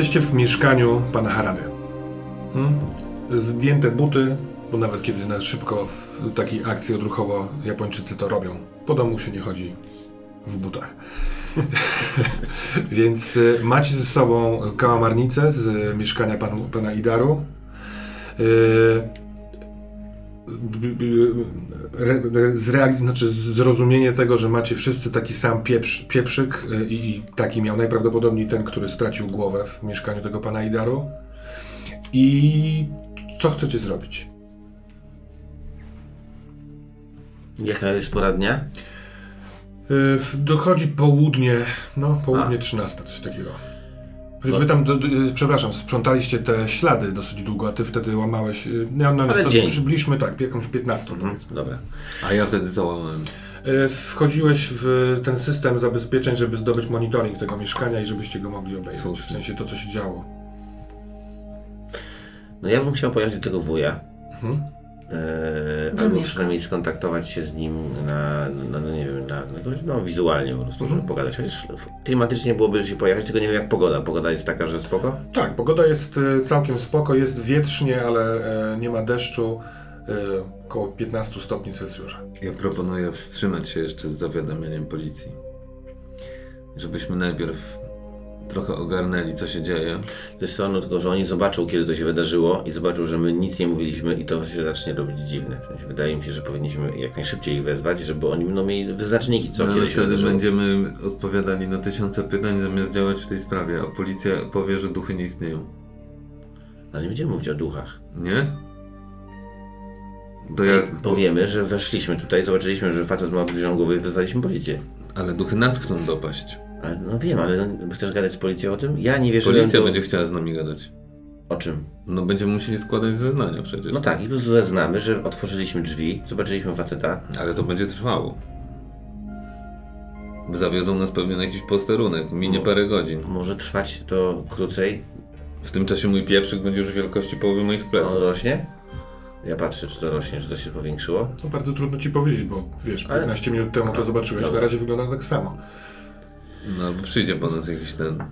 Jesteście w mieszkaniu pana Harady. Hmm? Zdjęte buty, bo nawet kiedy na szybko w takiej akcji odruchowo Japończycy to robią, po domu się nie chodzi w butach. Więc y, macie ze sobą kałamarnicę z mieszkania pan, pana Idaru. Y, re, zrealiz- znaczy zrozumienie tego, że macie wszyscy taki sam pieprz, pieprzyk y, i taki miał najprawdopodobniej ten, który stracił głowę w mieszkaniu tego pana Idaru. I co chcecie zrobić? Jaka jest pora dnia? W- Dochodzi południe, no południe A. 13, coś takiego. Wy wy tam, do, do, przepraszam, sprzątaliście te ślady dosyć długo, a ty wtedy łamałeś. y, No, no, Ale to dzień. przybliżmy tak, jakąś 15 Mhm, powiedzmy. dobra. A ja wtedy załamałem. Y, Wchodziłeś w ten system zabezpieczeń, żeby zdobyć monitoring tego mieszkania i żebyście go mogli obejrzeć. Słusznie. W sensie to, co się działo. No ja bym chciał pojechać do tego wuja. Mhm. Gdzie albo mieszka? przynajmniej skontaktować się z nim na, na no nie wiem, na, no wizualnie po prostu, żeby Mhm. pogadać. Chociaż klimatycznie byłoby się pojechać, tylko nie wiem jak pogoda. Pogoda jest taka, że spoko? Tak, pogoda jest y, całkiem spoko, jest wietrznie, ale e, nie ma deszczu. Około 15 stopni Celsjusza. Ja proponuję wstrzymać się jeszcze z zawiadamianiem policji. Żebyśmy najpierw trochę ogarnęli, co się dzieje. To jest to, no tylko, że oni zobaczą, kiedy to się wydarzyło i zobaczą, że my nic nie mówiliśmy i to się zacznie robić dziwne. W sensie, wydaje mi się, że powinniśmy jak najszybciej ich wezwać, żeby oni będą mieli wyznaczniki, co No, kiedy się wtedy wydarzyło. będziemy odpowiadali na tysiące pytań, zamiast działać w tej sprawie, a policja powie, że duchy nie istnieją. Ale nie będziemy mówić o duchach. Nie? To jak... Powiemy, że weszliśmy tutaj, zobaczyliśmy, że facet ma obniżoną głowę i wezwaliśmy policję. Ale duchy nas chcą dopaść. Ale, no wiem, ale chcesz gadać z policją o tym? Ja nie wierzyłem Policja to... będzie chciała z nami gadać. O czym? No będziemy musieli składać zeznania przecież. No tak, i po prostu zeznamy, że otworzyliśmy drzwi, zobaczyliśmy faceta. Ale to będzie trwało. Zawiozą nas pewnie na jakiś posterunek, minie No. parę godzin. Może trwać to krócej, W tym czasie mój pieprzyk będzie już wielkości połowy moich on pleców. rośnie? Ja patrzę, czy to rośnie, czy to się powiększyło. No bardzo trudno ci powiedzieć, bo wiesz, Ale- 15 minut temu to zobaczyłeś, Dobra. na razie wygląda tak samo. No albo przyjdzie po nas jakiś ten...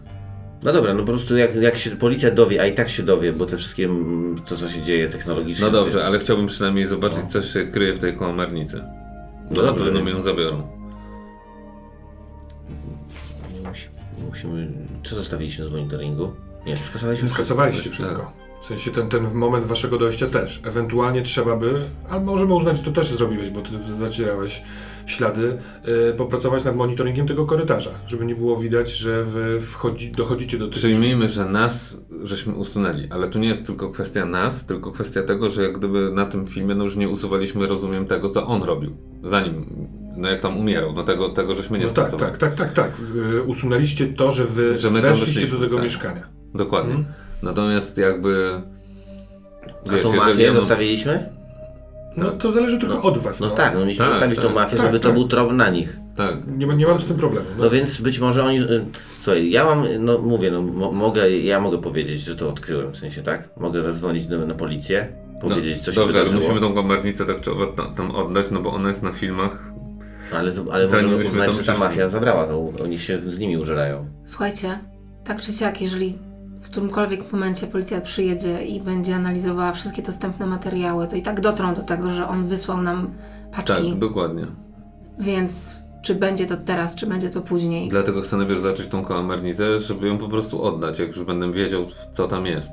No dobra, no po prostu jak, jak się policja dowie, a i tak się dowie, bo te wszystkie, mm, to co się dzieje technologicznie. No dobrze, ale chciałbym przynajmniej zobaczyć, co się kryje w tej kołamarnicy. No dobrze, że nam więc- ją zabiorą. Musi- Musimy, co zostawiliśmy z monitoringu? Nie, skasowaliśmy Skasowaliście wszystko. W sensie ten, ten moment waszego dojścia też. Ewentualnie trzeba by, ale możemy uznać, że to też zrobiłeś, bo ty zacierałeś ślady, yy, popracować nad monitoringiem tego korytarza, żeby nie było widać, że wy wchodzi, dochodzicie do tych... Przyjmijmy, że nas żeśmy usunęli, ale tu nie jest tylko kwestia nas, tylko kwestia tego, że jak gdyby na tym filmie no już nie usuwaliśmy, rozumiem, tego, co on robił. Zanim, no jak tam umierał, no tego, tego żeśmy nie No tak, tak, tak, tak, tak. Yy, usunęliście to, że wy Że my weszliście do tego tak. mieszkania. Dokładnie. Mhm. Natomiast jakby... A wiesz, tą jeżeli mafię ono- zostawiliśmy? No to zależy tylko od was. No tak, no mieliśmy Tak, zostawić tą tak. mafię, Tak, żeby to tak. był trop na nich. Tak. Nie, ma, nie mam z tym problemu. No. No więc być może oni. y, Słuchaj, ja mam, no mówię, no mo, mogę, ja mogę powiedzieć, że to odkryłem, w sensie, tak? Mogę zadzwonić na, na policję, powiedzieć, co się No, Dobrze, ale wydarzyło. musimy tą komarnicę tak czy owak tam- oddać, no bo ona jest na filmach. Ale, to- ale Zanim możemy uznać, że ta mafia zabrała, to oni się z nimi użerają. Słuchajcie, tak czy siak, jeżeli w którymkolwiek momencie policja przyjedzie i będzie analizowała wszystkie dostępne materiały, to i tak dotrą do tego, że on wysłał nam paczki. Tak, dokładnie. Więc czy będzie to teraz, czy będzie to później. Dlatego chcę najpierw zacząć tą kałamarnicę, żeby ją po prostu oddać, jak już będę wiedział, co tam jest.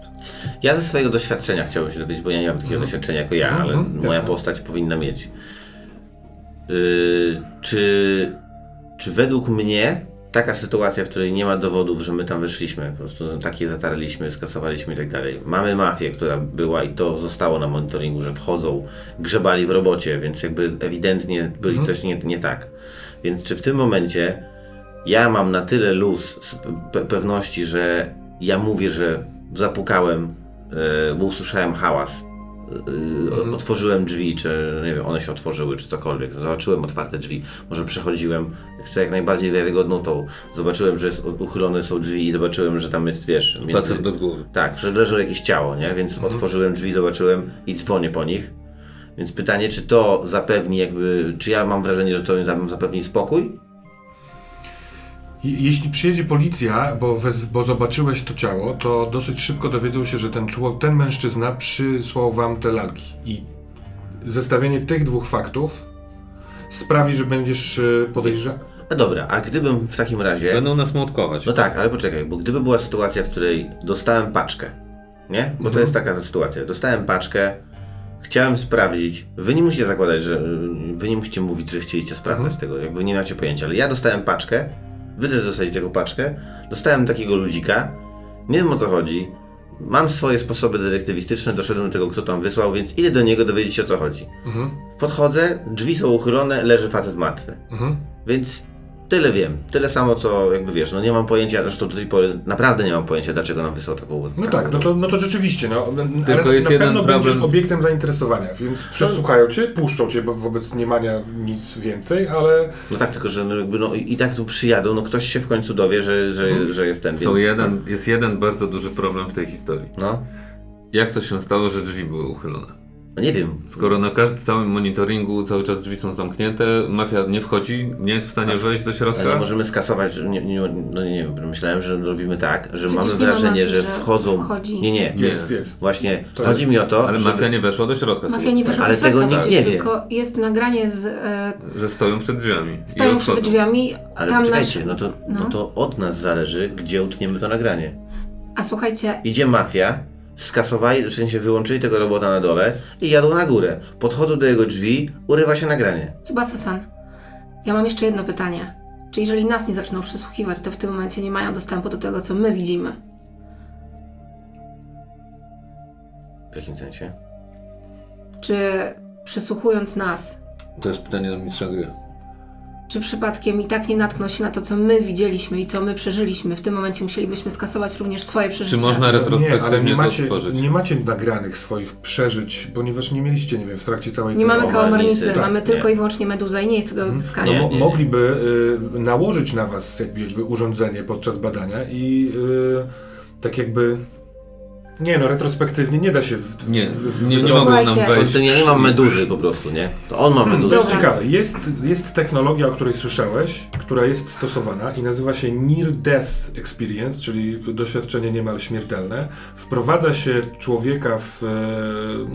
Ja ze swojego doświadczenia chciałbym się dowiedzieć, bo ja nie mam takiego doświadczenia jako ja, ale Mhm, moja jasne. postać powinna mieć. Yy, czy, czy według mnie taka sytuacja, w której nie ma dowodów, że my tam wyszliśmy, po prostu takie zatarliśmy, skasowaliśmy i tak dalej. Mamy mafię, która była i to zostało na monitoringu, że wchodzą, grzebali w robocie, więc jakby ewidentnie byli coś nie, nie tak. Więc czy w tym momencie ja mam na tyle luz pe- pewności, że ja mówię, że zapukałem, yy, bo usłyszałem hałas, otworzyłem drzwi, czy nie wiem, one się otworzyły, czy cokolwiek. Zobaczyłem otwarte drzwi. Może przechodziłem, chcę jak najbardziej wiarygodną tą. Zobaczyłem, że jest, uchylone są drzwi i zobaczyłem, że tam jest, wiesz, Facet bez głowy. tak, że leży jakieś ciało, nie? Więc otworzyłem drzwi, zobaczyłem i dzwonię po nich. Więc pytanie, czy to zapewni jakby, czy ja mam wrażenie, że to zapewni spokój? Je- Jeśli przyjedzie policja, bo, wez, bo zobaczyłeś to ciało, to dosyć szybko dowiedzą się, że ten, człowiek, ten mężczyzna przysłał wam te lalki. I zestawienie tych dwóch faktów sprawi, że będziesz podejrzany. No dobra, a gdybym w takim razie... Będą nas młotkować. No tak, ale poczekaj, bo gdyby była sytuacja, w której dostałem paczkę, nie? Bo to jest taka sytuacja. Dostałem paczkę, chciałem sprawdzić. Wy nie musicie zakładać, że. Wy nie musicie mówić, że chcieliście sprawdzać tego, jakby nie macie pojęcia, ale ja dostałem paczkę, wy też dostaliście taką paczkę, dostałem takiego ludzika, nie wiem o co chodzi. Mam swoje sposoby detektywistyczne, doszedłem do tego, kto tam wysłał, więc idę do niego dowiedzieć się o co chodzi. Mhm. Podchodzę, drzwi są uchylone, leży facet martwy. Mhm. Więc tyle wiem. Tyle samo, co jakby wiesz, no nie mam pojęcia, zresztą do tej pory naprawdę nie mam pojęcia, dlaczego nam wysłał taką... No tak, no to, no to rzeczywiście, no, Tylko ale jest na jeden pewno problem. będziesz obiektem zainteresowania, więc przesłuchają cię, puszczą cię bo wobec niemania nic więcej, ale No tak, tylko że no jakby no i tak tu przyjadą, no ktoś się w końcu dowie, że, że, że jest ten, Są więc... jeden, jest jeden bardzo duży problem w tej historii. No, Jak to się stało, że drzwi były uchylone? No nie wiem. Skoro na każdym całym monitoringu cały czas drzwi są zamknięte, mafia nie wchodzi, nie jest w stanie A- wejść do Ale środka. możemy skasować, że nie, nie, no nie wiem, myślałem, że robimy tak, że Przecież mamy nie ma wrażenie, mafii, że że wchodzą... wchodzi. Nie, nie, Nie. jest, jest. Właśnie, To chodzi jest- mi o to, Ale żeby... mafia nie weszła do środka. Mafia tego nie co wyszła Ale do tego środka, nikt przecież nie wie. tylko jest nagranie z... E, Że stoją przed drzwiami. i stoją przed drzwiami, Ale tam poczekajcie, nasz... no to, no. no. to od nas zależy, gdzie utniemy to nagranie. A słuchajcie, Idzie mafia, skasowali, w sensie wyłączyli tego robota na dole i jadą na górę. Podchodzą do jego drzwi, urywa się nagranie. Tsubasa-san, ja mam jeszcze jedno pytanie. Czy jeżeli nas nie zaczną przysłuchiwać, to w tym momencie nie mają dostępu do tego, co my widzimy? W jakim sensie? Czy przysłuchując nas, To jest pytanie do mistrza gry. Czy przypadkiem i tak nie natkną się na to, co my widzieliśmy i co my przeżyliśmy? W tym momencie musielibyśmy skasować również swoje przeżycia. Czy można No nie, retrospektywnie ale nie to macie, odtworzyć? nie macie nagranych swoich przeżyć, ponieważ nie mieliście, nie wiem, w trakcie całej Nie tej mamy kałamarnicy, kałamarnicy, tak, mamy nie. tylko i wyłącznie meduzę i nie jest to do No, odzyskania. Mo- nie, nie. mogliby y, nałożyć na was jakby, jakby urządzenie podczas badania i y, tak jakby... Nie no, retrospektywnie nie da się... W, Nie, w, nie, nie mogą nam wejść. ja nie mam meduzy po prostu, nie? To on ma To meduzę. jest Dobra. ciekawe. Jest, jest technologia, o której słyszałeś, która jest stosowana i nazywa się Near Death Experience, czyli doświadczenie niemal śmiertelne. Wprowadza się człowieka w, e,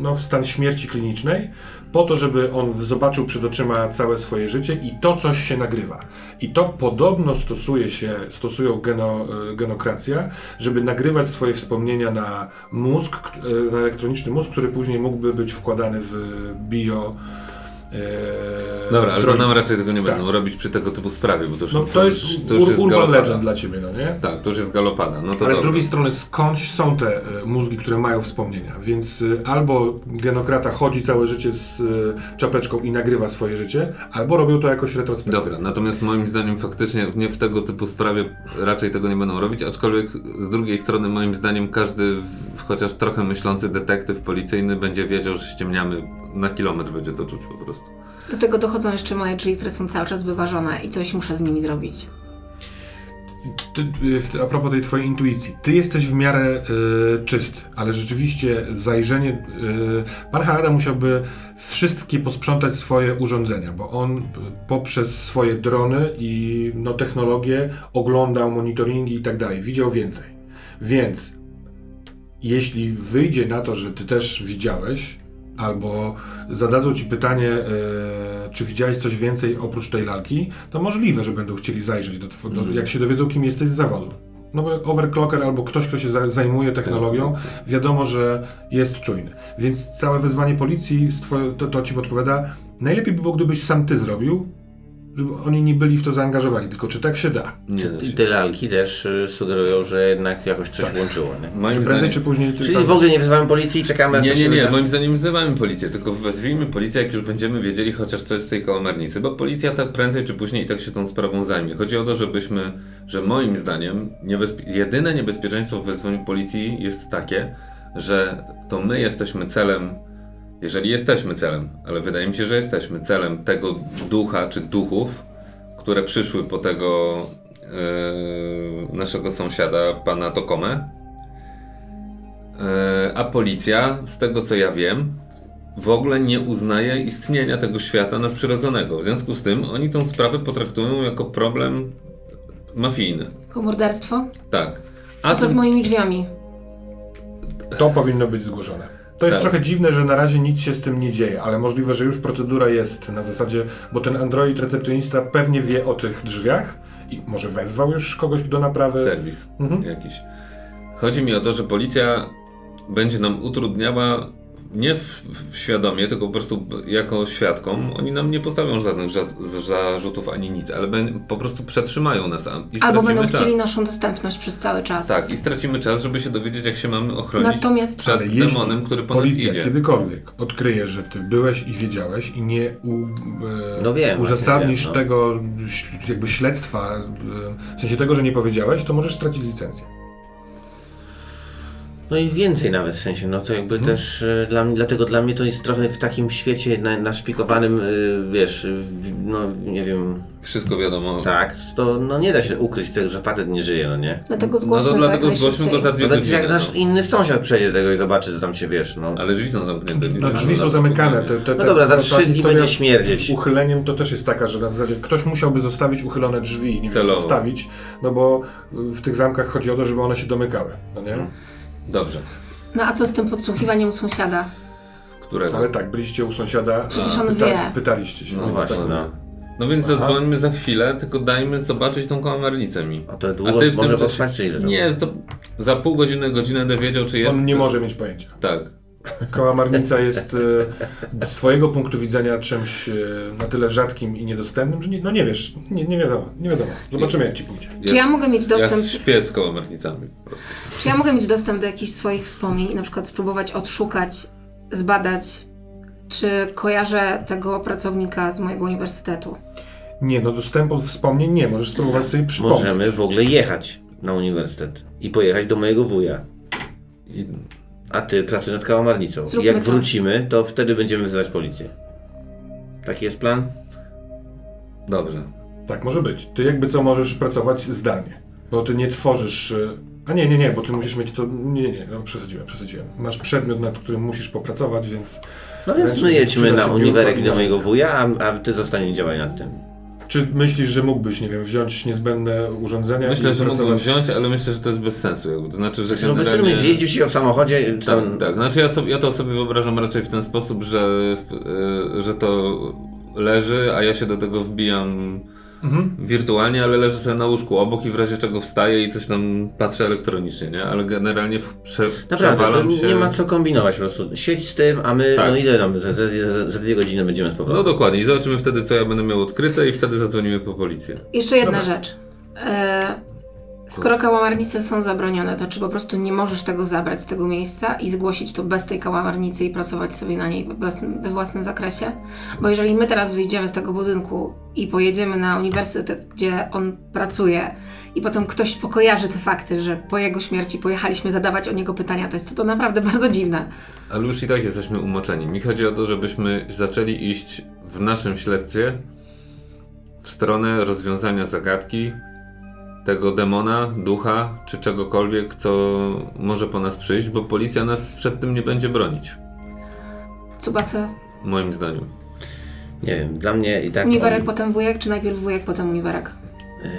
no, w stan śmierci klinicznej po to, żeby on zobaczył przed oczyma całe swoje życie i to coś się nagrywa. I to podobno stosuje się, stosują geno, e, genokracja, żeby nagrywać swoje wspomnienia na mózg, e, na elektroniczny mózg, który później mógłby być wkładany w bio. E, Dobra, ale to broń. nam raczej tego nie Tak. będą robić przy tego typu sprawie, bo to już, No to jest, to już ur, jest urban galopada. legend dla ciebie, no nie? Tak, to już jest galopada. No to Ale z dobra. drugiej strony skądś są te e, mózgi, które mają wspomnienia, więc e, albo genokrata chodzi całe życie z e, czapeczką i nagrywa swoje życie, albo robią to jakoś retrospektywnie. Dobra, natomiast moim zdaniem faktycznie nie w tego typu sprawie raczej tego nie będą robić, aczkolwiek z drugiej strony moim zdaniem każdy w, chociaż trochę myślący detektyw policyjny będzie wiedział, że ściemniamy na kilometr będzie to czuć po prostu. Do tego dochodzą jeszcze moje drzwi, które są cały czas wyważone i coś muszę z nimi zrobić. Ty, y, a propos tej twojej intuicji, ty jesteś w miarę y, czysty, ale rzeczywiście zajrzenie. Y, pan Harada musiałby wszystkie posprzątać swoje urządzenia, bo on poprzez swoje drony i no, technologie oglądał monitoringi i tak dalej, widział więcej. Więc jeśli wyjdzie na to, że ty też widziałeś, albo zadadzą ci pytanie, e, czy widziałeś coś więcej oprócz tej lalki, to możliwe, że będą chcieli zajrzeć, do, do, jak się dowiedzą, kim jesteś z zawodu. No bo overclocker albo ktoś, kto się za, zajmuje technologią, wiadomo, że jest czujny. Więc całe wezwanie policji to, to ci podpowiada, najlepiej by było, gdybyś sam ty zrobił, żeby oni nie byli w to zaangażowani, tylko czy tak się da. Nie da I się. te lalki też y, sugerują, że jednak jakoś coś łączyło, nie? Moim Czy prędzej zdaniem... czy później... Czyli tam- w ogóle nie wzywamy policji i czekamy, Nie, nie, nie, wydarzy. moim zdaniem wzywamy policję, tylko wezwijmy policję, jak już będziemy wiedzieli chociaż coś z tej kałamarnicy, bo policja tak prędzej czy później i tak się tą sprawą zajmie. Chodzi o to, żebyśmy, że moim zdaniem niebezpie- jedyne niebezpieczeństwo w wezwaniu policji jest takie, że to my jesteśmy celem, jeżeli jesteśmy celem, ale wydaje mi się, że jesteśmy celem tego ducha czy duchów, które przyszły po tego e, naszego sąsiada, pana Tokome. E, a policja, z tego co ja wiem, w ogóle nie uznaje istnienia tego świata nadprzyrodzonego. W związku z tym oni tą sprawę potraktują jako problem mafijny. Tylko morderstwo? Tak. A co z ten- moimi drzwiami? To powinno być zgłoszone. To jest Tak. trochę dziwne, że na razie nic się z tym nie dzieje, ale możliwe, że już procedura jest na zasadzie, bo ten android recepcjonista pewnie wie o tych drzwiach i może wezwał już kogoś do naprawy. serwis Mhm. jakiś. Chodzi mi o to, że policja będzie nam utrudniała nie w, w świadomie, tylko po prostu jako świadkom. Oni nam nie postawią żadnych ża- zarzutów ani nic, ale po prostu przetrzymają nas a- i Albo będą czas. chcieli naszą dostępność przez cały czas. Tak, i stracimy czas, żeby się dowiedzieć, jak się mamy ochronić Natomiast- przed Ale demonem, który po nas policja idzie. kiedykolwiek odkryje, że ty byłeś i wiedziałeś i nie u, e, No wiem, uzasadnisz wiem, no. tego jakby śledztwa, e, w sensie tego, że nie powiedziałeś, to możesz stracić licencję. No i więcej nawet w sensie, no to jakby Mhm. też e, dla mnie, dlatego dla mnie to jest trochę w takim świecie na, naszpikowanym, y, wiesz, w, no nie wiem, Wszystko wiadomo. tak, to no nie da się ukryć tego, że facet nie żyje, no nie? Dlatego No zgłośmy to to dlatego jak zgłośmy go za dwie Nawet godziny. jak nasz no. inny sąsiad przejdzie tego i zobaczy, co tam się, wiesz, no. Ale drzwi są zamknięte. No, drzwi są żadnego zamykane. Te, te, te, No dobra, za trzy dni będzie śmierdzieć. Z uchyleniem to też jest taka, że na zasadzie ktoś musiałby zostawić uchylone drzwi, nie wiem, zostawić, no bo w tych zamkach chodzi o to, żeby one się domykały, no nie? Dobrze. No a co z tym podsłuchiwaniem u sąsiada? Którego? Ale tak, byliście u sąsiada, Przecież on pyta- wie. pytaliście się. No więc właśnie, tak, no. No więc Aha. zadzwońmy za chwilę, tylko dajmy zobaczyć tą kałamarnicę mi. A to długo ty w może tym czasie- potrwać, czy ile? to? Nie, to za pół godziny, godzinę będę wiedział, czy jest... On nie może mieć pojęcia. Tak. Kałamarnica jest e, z twojego punktu widzenia czymś e, na tyle rzadkim i niedostępnym, że nie, no nie wiesz, nie, nie wiadomo, nie wiadomo. Zobaczymy jak ci pójdzie. Czy ja mogę mieć dostęp- Ja śpię z kałamarnicami po prostu. Czy ja mogę mieć dostęp do jakichś swoich wspomnień i na przykład spróbować odszukać, zbadać, czy kojarzę tego pracownika z mojego uniwersytetu? Nie, no dostępu do wspomnień nie, możesz spróbować sobie przypomnieć. Możemy w ogóle jechać na uniwersytet i pojechać do mojego wuja. I A ty pracuj nad kałamarnicą. Zróbmy jak to. wrócimy, to wtedy będziemy wzywać policję. Taki jest plan? dobrze. Tak, może być. Ty jakby co możesz pracować zdalnie, bo ty nie tworzysz... e, A nie, nie, nie, bo ty musisz mieć to... Nie, nie, nie, no, przesadziłem, przesadziłem. Masz przedmiot, nad którym musisz popracować, więc... No więc my jedźmy na uniwerek i do mojego wuja, a, a ty zostanie działaj nad tym. Czy myślisz, że mógłbyś, nie wiem, wziąć niezbędne urządzenia Myślę, i że mógłbym wziąć, ale myślę, że to jest bez sensu. Jakby. To znaczy, że No bez generalnie... sensu jeździł się w samochodzie, Tak, tam, tak. Znaczy ja, sobie, ja to sobie wyobrażam raczej w ten sposób, że, y, że to leży, a ja się do tego wbijam Mhm. wirtualnie, ale leżę sobie na łóżku obok i w razie czego wstaję i coś tam patrzę elektronicznie, nie? Ale generalnie w, prze, Naprawdę, to się... nie ma co kombinować po prostu. Siedź z tym, a my, Tak. no ile tam, za, za, za, dwie godziny będziemy z No powrotem. dokładnie i zobaczymy wtedy, co ja będę miał odkryte i wtedy zadzwonimy po policję. Jeszcze jedna Dobra. rzecz. Skoro kałamarnice są zabronione, to czy po prostu nie możesz tego zabrać z tego miejsca i zgłosić to bez tej kałamarnicy i pracować sobie na niej we własnym zakresie? Bo jeżeli my teraz wyjdziemy z tego budynku i pojedziemy na uniwersytet, gdzie on pracuje i potem ktoś pokojarzy te fakty, że po jego śmierci pojechaliśmy zadawać o niego pytania, to jest to naprawdę bardzo dziwne. Ale już i tak jesteśmy umoczeni. Mi chodzi o to, żebyśmy zaczęli iść w naszym śledztwie w stronę rozwiązania zagadki tego demona, ducha, czy czegokolwiek, co może po nas przyjść, bo policja nas przed tym nie będzie bronić. Cubasa, Moim zdaniem. Nie wiem, dla mnie i tak... uniwerek, potem wujek, czy najpierw wujek, potem uniwerek? Eee,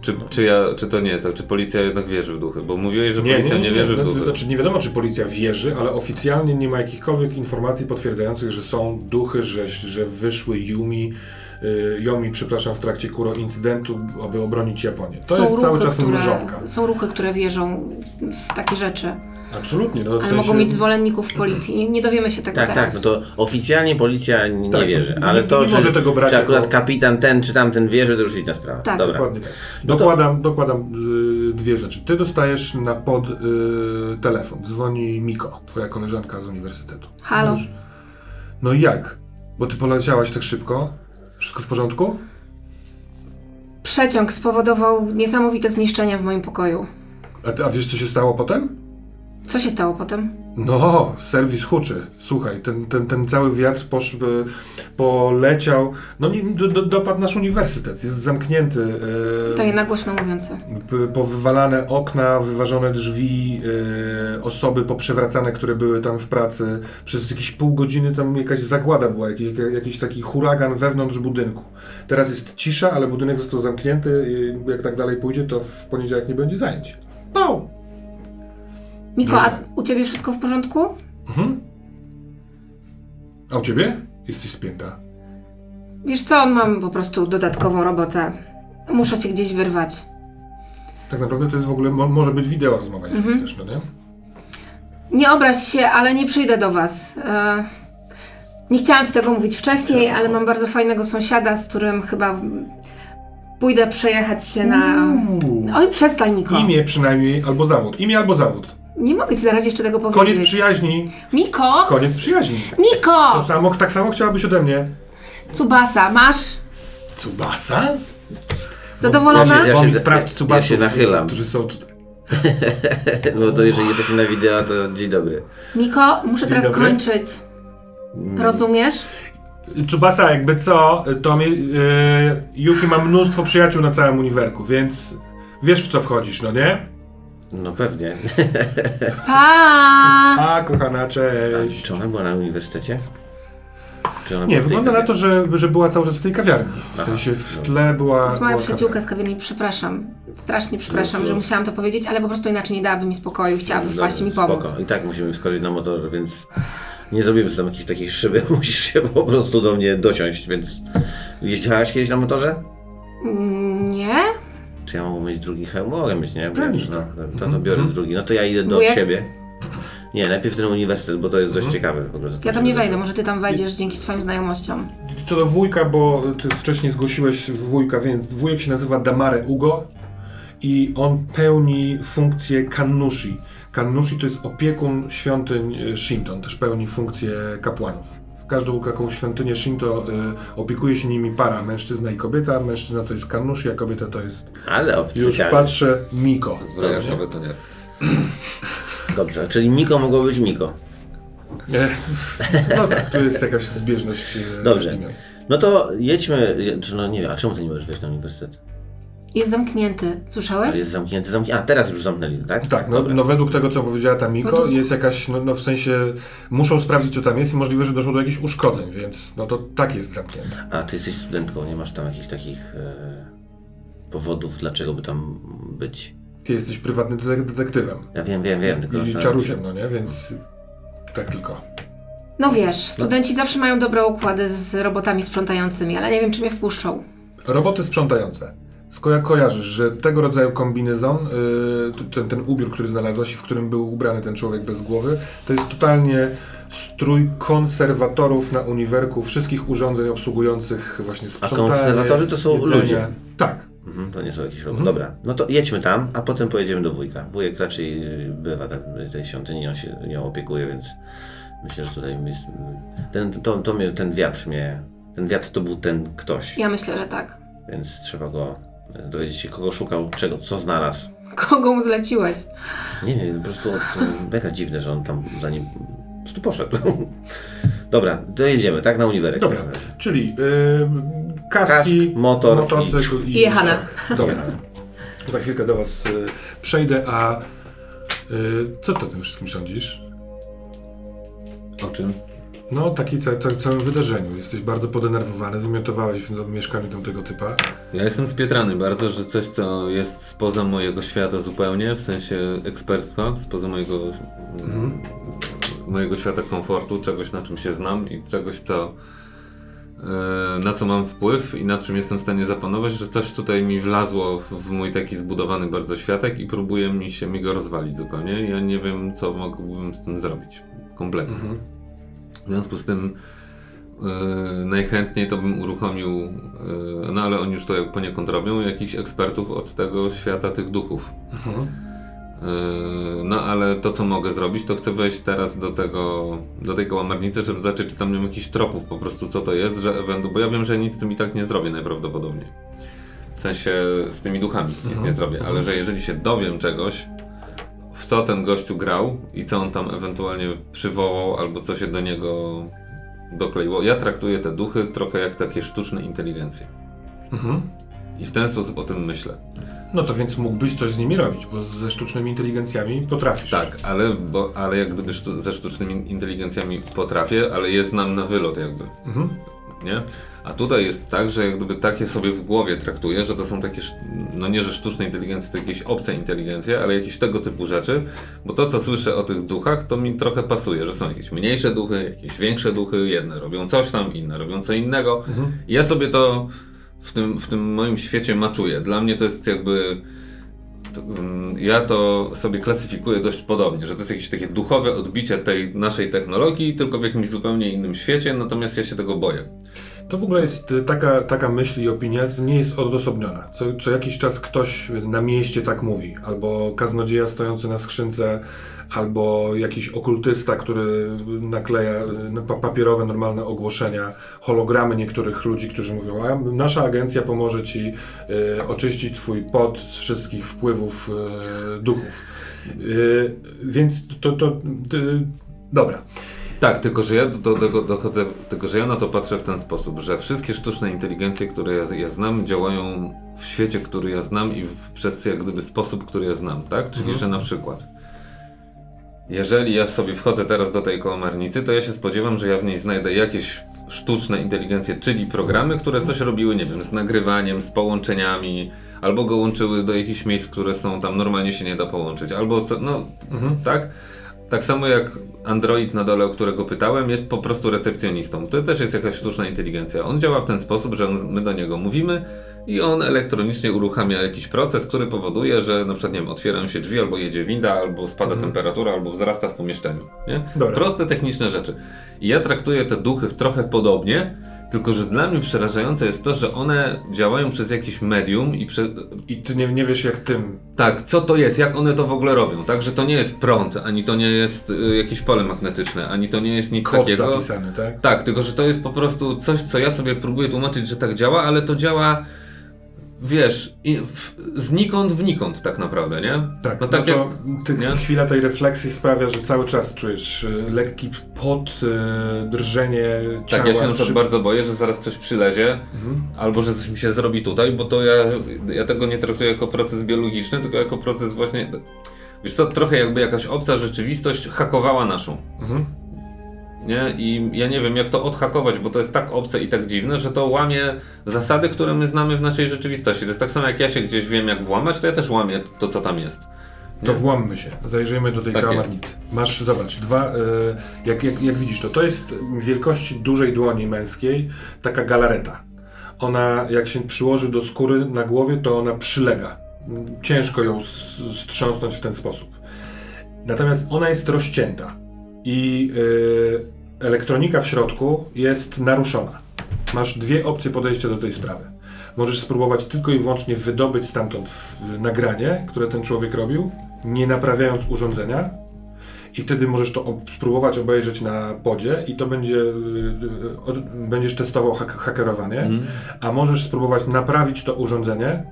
Czy, czy, ja, czy to nie jest tak? Czy policja jednak wierzy w duchy? Bo mówiłeś, że Nie, policja nie, nie, nie, wierzy w duchy. Znaczy nie wiadomo, czy policja wierzy, ale oficjalnie nie ma jakichkolwiek informacji potwierdzających, że są duchy, że, że wyszły Yumi, Yomi, przepraszam, w trakcie Kuro incydentu, aby obronić Japonię. To jest cały czas które. Są ruchy, które wierzą w takie rzeczy. Absolutnie. No, w Ale sensie- mogą mieć zwolenników w policji. Nie, nie dowiemy się tego Tak, teraz. tak, no to oficjalnie policja nie Tak, wierzy, nie- ale nie to, czy, może tego brać czy akurat jako- kapitan ten czy tamten wierzy, to już inna sprawa. Tak. Dobra. Dokładnie tak. No to- Dokładam, dokładam y, dwie rzeczy. Ty dostajesz na pod y, telefon. Dzwoni Miko, twoja koleżanka z uniwersytetu. Halo? Mówisz, No i jak? Bo ty poleciałaś tak szybko? Wszystko w porządku? Przeciąg spowodował niesamowite zniszczenia w moim pokoju. A, ty, a wiesz, co się stało potem? Co się stało potem? No, serwis huczy. Słuchaj, ten, ten, ten cały wiatr posz, by- poleciał. No nie, do, do, dopadł nasz uniwersytet. Jest zamknięty. e, To jednak głośno mówiące. Powywalane okna, wyważone drzwi, e, osoby poprzewracane, które były tam w pracy. Przez jakieś pół godziny tam jakaś zagłada była, jakiś, jakiś taki huragan wewnątrz budynku. Teraz jest cisza, ale budynek został zamknięty jak tak dalej pójdzie, to w poniedziałek nie będzie zajęć. Pał! Miko, a u ciebie wszystko w porządku? Mhm. A u ciebie? Jesteś spięta. Wiesz co, mam po prostu dodatkową robotę. Muszę się gdzieś wyrwać. Tak naprawdę to jest w ogóle, mo, może być wideo rozmowa, Mhm. chcesz, no nie? Nie obraź się, ale nie przyjdę do was. E, nie chciałam ci tego mówić wcześniej, ale mam bardzo fajnego sąsiada, z którym chyba pójdę przejechać się na... Uuu. Oj, przestań, Miko. Imię przynajmniej, albo zawód. Imię albo zawód. Nie mogę ci na razie jeszcze tego powiedzieć. Koniec przyjaźni. Miko! Koniec przyjaźni. To Miko! samo, tak samo chciałabyś ode mnie. Cubasa, masz? Cubasa? Zadowolona? Ja się- ja się- sprawdź ja Cubasów, się nachylam. którzy są tutaj. No to jeżeli jesteśmy na wideo, to dzień dobry. Miko, muszę teraz dobry. kończyć. Rozumiesz? Cubasa, jakby co, to mi, yy, Yuki ma mnóstwo przyjaciół na całym uniwerku, więc wiesz w co wchodzisz, no nie? No pewnie. Pa! A, kochana, cześć. Czy ona była na uniwersytecie? Czy ona Nie, była w tej wygląda na to, że, że była cały czas w tej kawiarni. W Aha, sensie w no. tle była. To jest moja była przyjaciółka z kawiarni, przepraszam. Strasznie przepraszam, że musiałam to powiedzieć, ale po prostu inaczej nie dałaby mi spokoju. Chciałaby wpaść i mi Dobra, pomóc. spoko. I tak musimy wskoczyć na motor, więc nie zrobimy sobie tam jakiejś takiej szyby. Musisz się po prostu do mnie dosiąść, więc... Jeździłaś kiedyś na motorze? Mm, Nie? Czy ja mogę mieć drugi hełm? Mogę mieć, nie? Pewnie, no, tak. to, to Mhm. biorę Mhm. drugi. No to ja idę do Wujek? siebie. Nie, najpierw ten uniwersytet, bo to jest dość Mhm. ciekawe. W ogóle, co Ja się tam nie wydarzyło. wejdę, może ty tam wejdziesz dzięki swoim znajomościom. Co do wujka, bo ty wcześniej zgłosiłeś wujka, więc wujek się nazywa Damare Ugo i on pełni funkcję kannushi. Kannushi to jest opiekun świątyń y, Shinto, on też pełni funkcję kapłanów. Każdą taką świątynię Shinto y, opiekuje się nimi para, mężczyzna i kobieta. Mężczyzna to jest kannushi, a kobieta to jest, Ale już oficjalnie. patrzę, Miko. Zbrojarzowe to nie. Dobrze, czyli Miko mogło być Miko. E, No tak, tu jest jakaś zbieżność e, Dobrze. imion. No to jedźmy, czy no nie wiem, a czemu ty nie możesz wejść na uniwersytet? Jest zamknięty, słyszałeś? jest zamknięty, zamknięty. A teraz już zamknęli, tak? Tak, no, no według tego, co powiedziała ta No Miko, to- jest jakaś, no, no w sensie, muszą sprawdzić, co tam jest i możliwe, że doszło do jakichś uszkodzeń, więc no to tak jest zamknięte. A ty jesteś studentką, nie masz tam jakichś takich e, powodów, dlaczego by tam być? Ty jesteś prywatnym detek- detektywem Ja wiem, wiem, wiem, tylko i czarusiem, no nie, więc tak tylko. No wiesz, studenci zawsze mają dobre układy z robotami sprzątającymi, ale nie wiem, czy mnie wpuszczą. Roboty sprzątające. Sko kojarzysz, że tego rodzaju kombinezon, yy, t- ten, ten ubiór, który znalazłaś i w którym był ubrany ten człowiek bez głowy, to jest totalnie strój konserwatorów na uniwerku wszystkich urządzeń obsługujących właśnie sprzątanie, konserwatorzy to są jedzenie. ludzie? Tak. Mhm, to nie są jakieś. Mhm. Dobra, no to jedźmy tam, a potem pojedziemy do wujka. Wujek raczej bywa tak, tej świątyni, on się nią opiekuje, więc myślę, że tutaj jest, ten, to, to mnie, ten wiatr mnie, ten wiatr to był ten ktoś, Ja myślę, że tak. więc trzeba go dowiedzieć się, kogo szukał, czego, co znalazł. Kogo mu zleciłeś? Nie wiem, po prostu to mega dziwne, że on tam za nim po prostu poszedł. Dobra, dojedziemy, tak? Na uniwerek. Dobra, czyli yy, kaski, Kask, motor motocykl i... I jechane. Dobra. Za chwilkę do Was y, przejdę, a y, co ty o tym wszystkim sądzisz? O czym? No, taki ca ca całym wydarzeniu. Jesteś bardzo podenerwowany, wymiotowałeś w mieszkaniu tamtego typa. Ja jestem spietrany bardzo, że coś, co jest spoza mojego świata zupełnie, w sensie eksperctwa, spoza mojego, mm, mojego świata komfortu, czegoś na czym się znam i czegoś, co e, na co mam wpływ i na czym jestem w stanie zapanować, że coś tutaj mi wlazło w, w mój taki zbudowany bardzo światek i próbuje mi się mi go rozwalić zupełnie. Ja nie wiem, co mógłbym z tym zrobić. Kompletnie. Mhm. W związku z tym yy, najchętniej to bym uruchomił, yy, no ale oni już to poniekąd robią, jakichś ekspertów od tego świata tych duchów. Mhm. Yy, no ale to co mogę zrobić, to chcę wejść teraz do tego, do tej kałamarnicy, żeby zobaczyć, czy tam nie mam jakichś tropów po prostu, co to jest, że ewentu, bo ja wiem, że nic z tym i tak nie zrobię najprawdopodobniej. W sensie z tymi duchami nic nie zrobię, ale że jeżeli się dowiem czegoś w co ten gościu grał i co on tam ewentualnie przywołał, albo co się do niego dokleiło. Ja traktuję te duchy trochę jak takie sztuczne inteligencje. Mhm. I w ten sposób o tym myślę. No to więc mógłbyś coś z nimi robić, bo ze sztucznymi inteligencjami potrafisz. Tak, ale, bo, ale jak gdyby sztu, ze sztucznymi inteligencjami potrafię, ale je znam na wylot jakby. Mhm. Nie? A tutaj jest tak, że jak gdyby takie sobie w głowie traktuję, że to są takie, no nie, że sztuczne inteligencje, to jakieś obce inteligencje, ale jakieś tego typu rzeczy, bo to co słyszę o tych duchach, to mi trochę pasuje, że są jakieś mniejsze duchy, jakieś większe duchy, jedne robią coś tam, inne robią co innego. I ja sobie to w tym, w tym moim świecie maczuję. Dla mnie to jest jakby mm, ja to sobie klasyfikuję dość podobnie, że to jest jakieś takie duchowe odbicie tej naszej technologii, tylko w jakimś zupełnie innym świecie, natomiast ja się tego boję. To w ogóle jest y, taka, taka myśl i opinia, to nie jest odosobniona. Co, co jakiś czas ktoś na mieście tak mówi, albo kaznodzieja stojący na skrzynce, albo jakiś okultysta, który nakleja y, pa- papierowe, normalne ogłoszenia, hologramy niektórych ludzi, którzy mówią, a nasza agencja pomoże ci y, oczyścić twój pot z wszystkich wpływów y, duchów. Y, więc to, to, to dobra. Tak, tylko że ja do, do tego dochodzę, tylko że ja na to patrzę w ten sposób, że wszystkie sztuczne inteligencje, które ja, ja znam, działają w świecie, który ja znam i w, przez jak gdyby sposób, który ja znam, tak? Czyli, że na przykład jeżeli ja sobie wchodzę teraz do tej kołamarnicy, to ja się spodziewam, że ja w niej znajdę jakieś sztuczne inteligencje, czyli programy, które coś robiły, nie wiem, z nagrywaniem, z połączeniami, albo go łączyły do jakichś miejsc, które są tam normalnie się nie da połączyć, albo co, no, tak? Tak samo jak Android na dole, o którego pytałem, jest po prostu recepcjonistą. To też jest jakaś sztuczna inteligencja. On działa w ten sposób, że on, my do niego mówimy i on elektronicznie uruchamia jakiś proces, który powoduje, że na przykład, nie wiem, otwierają się drzwi, albo jedzie winda, albo spada temperatura, albo wzrasta w pomieszczeniu. Nie? Proste techniczne rzeczy. I ja traktuję te duchy trochę podobnie, tylko że dla mnie przerażające jest to, że one działają przez jakieś medium i prze, I ty nie, nie wiesz jak tym tak, co to jest, jak one to w ogóle robią. Tak, że to nie jest prąd, ani to nie jest y, jakieś pole magnetyczne, ani to nie jest nic kod takiego. zapisany, tak? Tak, tylko że to jest po prostu coś, co ja sobie próbuję tłumaczyć, że tak działa, ale to działa, wiesz, w, znikąd wnikąd tak naprawdę, nie? Tak, no no tak to jak, ty, chwila tej refleksji sprawia, że cały czas czujesz y, lekki pot, y, drżenie ciała. tak, ja się na przy- bardzo boję, że zaraz coś przylezie, Mhm. albo że coś mi się zrobi tutaj, bo to ja, ja tego nie traktuję jako proces biologiczny, tylko jako proces właśnie, wiesz co, trochę jakby jakaś obca rzeczywistość hakowała naszą. Mhm. Nie? I ja nie wiem, jak to odhakować, bo to jest tak obce i tak dziwne, że to łamie zasady, które my znamy w naszej rzeczywistości. To jest tak samo, jak ja się gdzieś wiem, jak włamać, to ja też łamię to, co tam jest. To Nie? włammy się, zajrzyjmy do tej Tak kałamarnicy. Masz, zobacz, dwa, y, jak, jak, jak widzisz to, to jest wielkości dużej dłoni męskiej, taka galareta. Ona, jak się przyłoży do skóry na głowie, to ona przylega. Ciężko ją strząsnąć w ten sposób. Natomiast ona jest rozcięta i y, elektronika w środku jest naruszona. Masz dwie opcje podejścia do tej sprawy. Możesz spróbować tylko i wyłącznie wydobyć stamtąd nagranie, które ten człowiek robił, nie naprawiając urządzenia. I wtedy możesz to ob- spróbować obejrzeć na podzie i to będzie, y, y, będziesz testował hak hakerowanie, Mhm. a możesz spróbować naprawić to urządzenie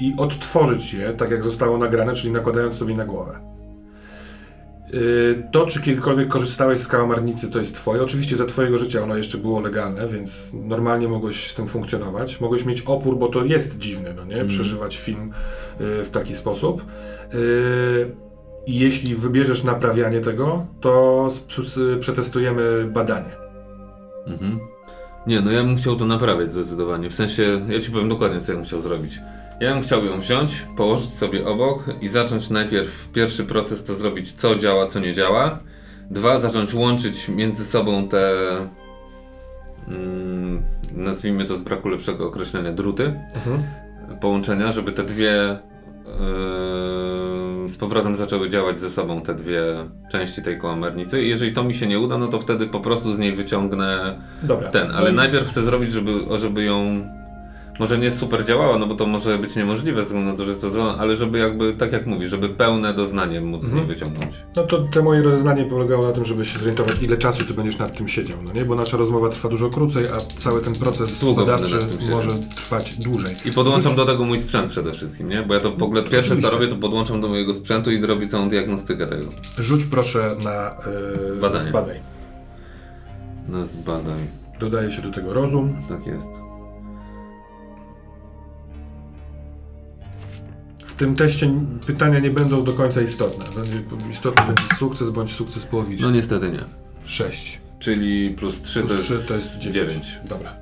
i odtworzyć je, tak jak zostało nagrane, czyli nakładając sobie na głowę. Y, To, czy kiedykolwiek korzystałeś z kałamarnicy, to jest twoje. Oczywiście za twojego życia ono jeszcze było legalne, więc normalnie mogłeś z tym funkcjonować. Mogłeś mieć opór, bo to jest dziwne, no nie? Przeżywać film y, w taki sposób. Y, I jeśli wybierzesz naprawianie tego, to przetestujemy badanie. Mhm. Nie, no ja bym chciał to naprawiać zdecydowanie. W sensie, ja ci powiem dokładnie, co ja bym chciał zrobić. Ja bym chciał ją wziąć, położyć sobie obok i zacząć najpierw pierwszy proces to zrobić, co działa, co nie działa. Dwa, zacząć łączyć między sobą te, mm, nazwijmy to z braku lepszego określenia, druty Mhm. połączenia, żeby te dwie yy, z powrotem zaczęły działać ze sobą, te dwie części tej kołamarnicy. I jeżeli to mi się nie uda, no to wtedy po prostu z niej wyciągnę Dobra. ten, No ale najpierw chcę zrobić, żeby, żeby ją może nie super działała, no bo to może być niemożliwe ze względu na to, że jest to złe, ale żeby jakby, tak jak mówisz, żeby pełne doznanie móc niej wyciągnąć. No to te moje rozeznanie polegało na tym, żeby się zorientować, ile czasu ty będziesz nad tym siedział, no nie? Bo nasza rozmowa trwa dużo krócej, a cały ten proces Długo badawczy może trwać dłużej. I podłączam do tego mój sprzęt przede wszystkim, nie? Bo ja to w ogóle pierwsze co robię, to podłączam do mojego sprzętu i robię całą diagnostykę tego. Rzuć proszę na yy, Badanie. zbadaj. Na zbadaj. Dodaje się do tego rozum. Tak jest. Tym teście pytania nie będą do końca istotne. Będzie, istotny będzie sukces bądź sukces połowiczny. No niestety nie. 6. Czyli plus 3 to Plus jest, 3 to jest 9. 9. Dobra.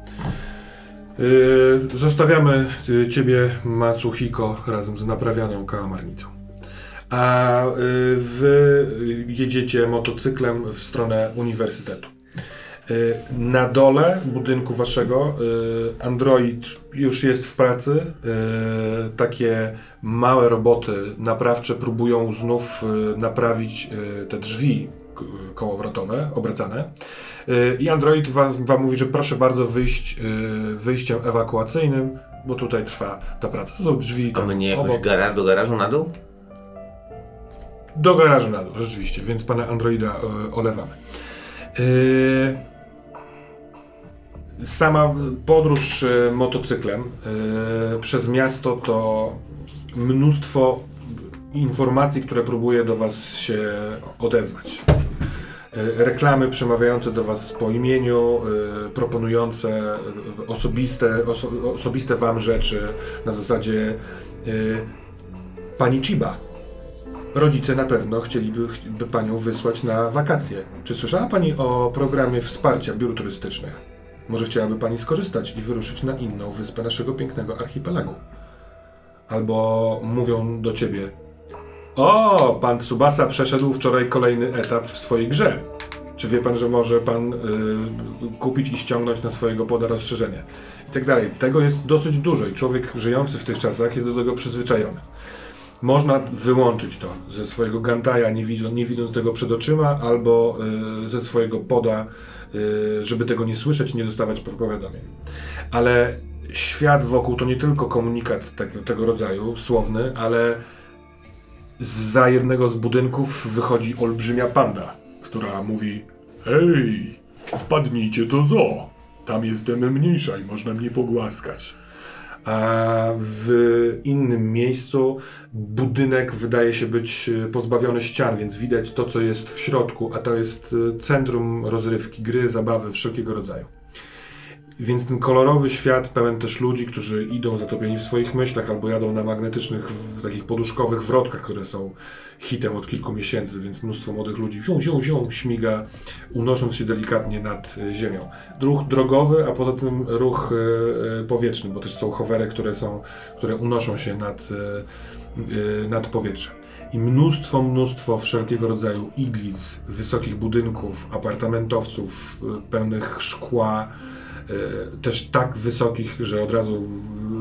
Yy, zostawiamy y, ciebie, Masuhiko, razem z naprawianą kałamarnicą. A y, wy jedziecie motocyklem w stronę uniwersytetu. Y, Na dole budynku waszego y, Android już jest w pracy. Y, Takie małe roboty naprawcze próbują znów naprawić te drzwi kołowrotowe, obracane. I Android wam, wam mówi, że proszę bardzo wyjść wyjściem ewakuacyjnym, bo tutaj trwa ta praca. To są drzwi A tam my nie jakoś obok. gara, do garażu na dół? Do garażu na dół, rzeczywiście, więc pana Androida olewamy. E, sama podróż e, motocyklem e, przez miasto to mnóstwo informacji, które próbuje do was się odezwać. E, Reklamy przemawiające do was po imieniu, proponujące osobiste, oso, osobiste wam rzeczy na zasadzie Pani Chiba, Rodzice na pewno chcieliby by panią wysłać na wakacje. Czy słyszała pani o programie wsparcia biur turystycznych? Może chciałaby pani skorzystać i wyruszyć na inną wyspę naszego pięknego archipelagu? Albo mówią do ciebie: O, pan Tsubasa przeszedł wczoraj kolejny etap w swojej grze. Czy wie pan, że może pan y, kupić i ściągnąć na swojego poda rozszerzenie? I tak dalej. Tego jest dosyć dużo i człowiek żyjący w tych czasach jest do tego przyzwyczajony. Można wyłączyć to ze swojego Gantaja, nie, widząc, nie widząc tego przed oczyma, albo y, ze swojego poda, żeby tego nie słyszeć, nie dostawać powiadomień. Ale świat wokół to nie tylko komunikat tak, tego rodzaju, słowny, ale za jednego z budynków wychodzi olbrzymia panda, która mówi: Hej, wpadnijcie do zoo. Tam jestem mniejsza i można mnie pogłaskać. A w innym miejscu budynek wydaje się być e, pozbawiony ścian, więc widać to, co jest w środku, a to jest e, centrum rozrywki, gry, zabawy wszelkiego rodzaju. Więc ten kolorowy świat pełen też ludzi, którzy idą zatopieni w swoich myślach albo jadą na magnetycznych, w, takich poduszkowych wrotkach, które są hitem od kilku miesięcy, więc mnóstwo młodych ludzi zią, zią, zią, śmiga, unosząc się delikatnie nad e, ziemią. Ruch drogowy, a poza tym ruch e, e, powietrzny, bo też są hovery, które są, które unoszą się nad, nad powietrzem. I mnóstwo, mnóstwo wszelkiego rodzaju iglic, wysokich budynków, apartamentowców pełnych szkła, też tak wysokich, że od razu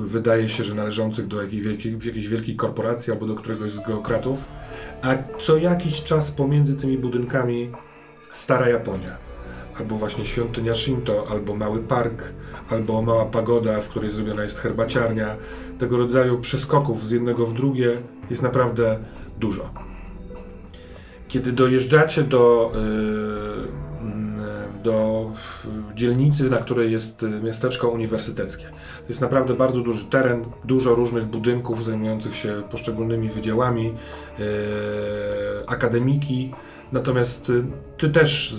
wydaje się, że należących do jakiej wielkiej, jakiejś wielkiej korporacji albo do któregoś z geokratów, a co jakiś czas pomiędzy tymi budynkami stara Japonia, albo właśnie świątynia Shinto, albo mały park, albo mała pagoda, w której zrobiona jest herbaciarnia. Tego rodzaju przeskoków z jednego w drugie jest naprawdę dużo. Kiedy dojeżdżacie do, yy, do dzielnicy, na której jest y, miasteczko uniwersyteckie, to jest naprawdę bardzo duży teren, dużo różnych budynków zajmujących się poszczególnymi wydziałami, yy, akademiki. Natomiast y, ty też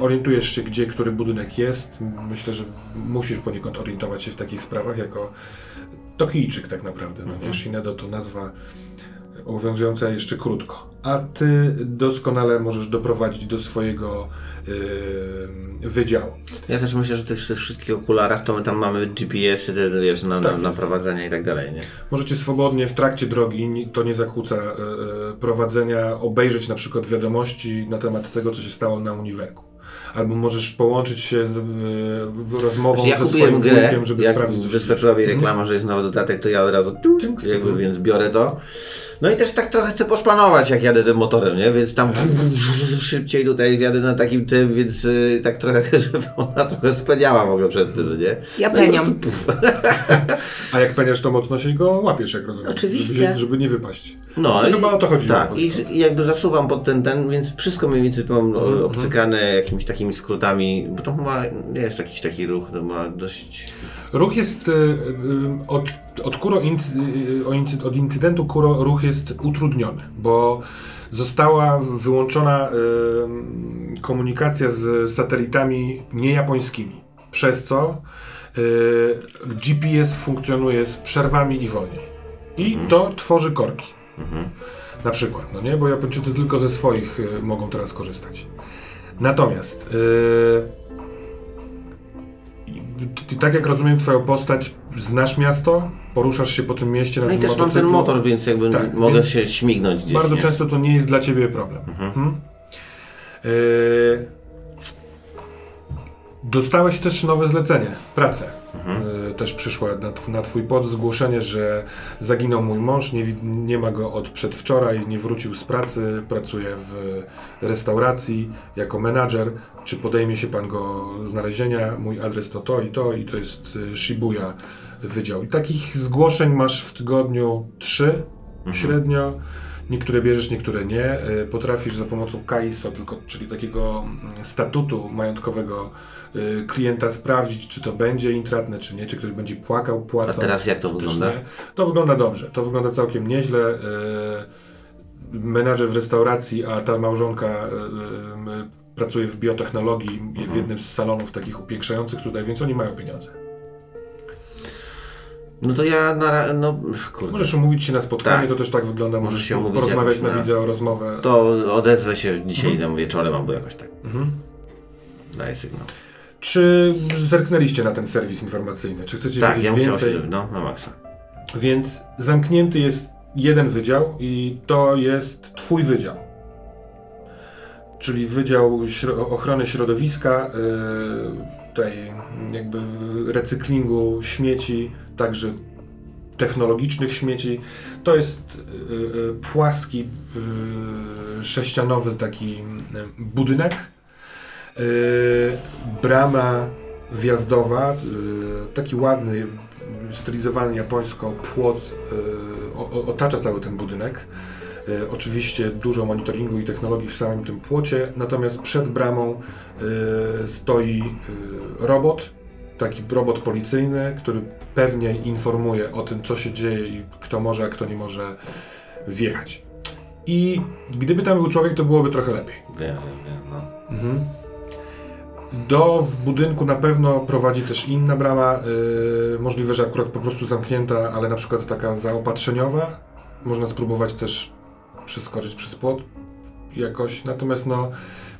orientujesz się, gdzie który budynek jest. Myślę, że musisz poniekąd orientować się w takich sprawach jako Tokijczyk tak naprawdę. No nie? Shinedo to nazwa obowiązująca jeszcze krótko. A ty doskonale możesz doprowadzić do swojego yy, wydziału. Ja też myślę, że w tych, wszystkich okularach to my tam mamy GPS-y, te, wiesz, na, Tak na, jest. naprowadzenie i tak dalej, nie? Możecie swobodnie w trakcie drogi, to nie zakłóca e, prowadzenia, obejrzeć na przykład wiadomości na temat tego, co się stało na uniwerku. Albo możesz połączyć się z y, rozmową Znaczy, ja ze swoim grę, wujkiem, żeby jak sprawdzić wyskoczyła mi reklama, że jest nowy dodatek, to ja od razu Tynks. jakby, Mhm. więc biorę to. No i też tak trochę chcę poszpanować, jak jadę tym motorem, nie? Więc tam szybciej tutaj jadę na takim tym, więc y, tak trochę, żeby ona trochę speniała w ogóle przed tym, nie? Ja No peniam. A jak peniasz, to mocno się go łapiesz, jak rozumiem. Oczywiście. Żeby, żeby nie wypaść. No, To i, chyba o to chodziło. Tak, i, i jakby zasuwam pod ten, ten, więc wszystko mniej więcej tu mam Mhm, o, obcykane jakimiś takimi skrótami, bo to chyba nie jest jakiś taki ruch, to ma dość... Ruch jest y, y, od, od, kuro incy, y, o incy, od incydentu Kuro ruch jest utrudniony, bo została wyłączona y, komunikacja z satelitami niejapońskimi, przez co y, GPS funkcjonuje z przerwami i wolniej. I to tworzy korki. Na przykład, no nie? Bo Japończycy tylko ze swoich y, mogą teraz korzystać. Natomiast ty, tak jak rozumiem twoją postać, znasz miasto, poruszasz się po tym mieście na No i też mam ten motocyklu. motor, więc jakby Tak, mogę więc się śmignąć gdzieś, Bardzo nie? często to nie jest dla ciebie problem. Mhm. Yy, Dostałeś też nowe zlecenie, pracę. Yy, też przyszła na, tw- na twój pod zgłoszenie, że zaginął mój mąż, nie, nie ma go od przedwczoraj, nie wrócił z pracy, pracuje w restauracji jako menadżer. Czy podejmie się pan go znalezienia? Mój adres to to i to i to jest y, Shibuya wydział. I takich zgłoszeń masz w tygodniu trzy średnio. Niektóre bierzesz, niektóre nie. Y, Potrafisz za pomocą KAISO, tylko, czyli takiego mm, statutu majątkowego y, klienta sprawdzić, czy to będzie intratne, czy nie, czy ktoś będzie płakał, płacąc. A teraz jak to wygląda? nie. To wygląda dobrze. To wygląda całkiem nieźle. Y, Menadżer w restauracji, a ta małżonka pracuje w biotechnologii Mhm. w jednym z salonów takich upiększających tutaj, więc oni mają pieniądze. No to ja na no kurde. Możesz umówić się na spotkanie, Tak. to też tak wygląda. Możesz Możesz się umówić porozmawiać na na- wideo, rozmowę. To odezwę się dzisiaj tam wieczorem albo jakoś tak. Mhm. Daję sygnał. Czy zerknęliście na ten serwis informacyjny? Czy chcecie Tak, wiedzieć ja więcej? się, no, na maksa. Więc zamknięty jest jeden wydział i to jest Twój wydział. Czyli Wydział Śro- Ochrony Środowiska, yy, tutaj jakby recyklingu śmieci, także technologicznych śmieci. To jest yy, yy, płaski, yy, sześcianowy taki budynek. Brama wjazdowa, taki ładny, stylizowany japońsko płot otacza cały ten budynek. Oczywiście dużo monitoringu i technologii w samym tym płocie, natomiast przed bramą stoi robot, taki robot policyjny, który pewnie informuje o tym, co się dzieje i kto może, a kto nie może wjechać. I gdyby tam był człowiek, to byłoby trochę lepiej. Wiem, wiem, no. Mhm. Do w budynku na pewno prowadzi też inna brama, yy, możliwe, że akurat po prostu zamknięta, ale na przykład taka zaopatrzeniowa. Można spróbować też przeskoczyć przez płot jakoś, natomiast no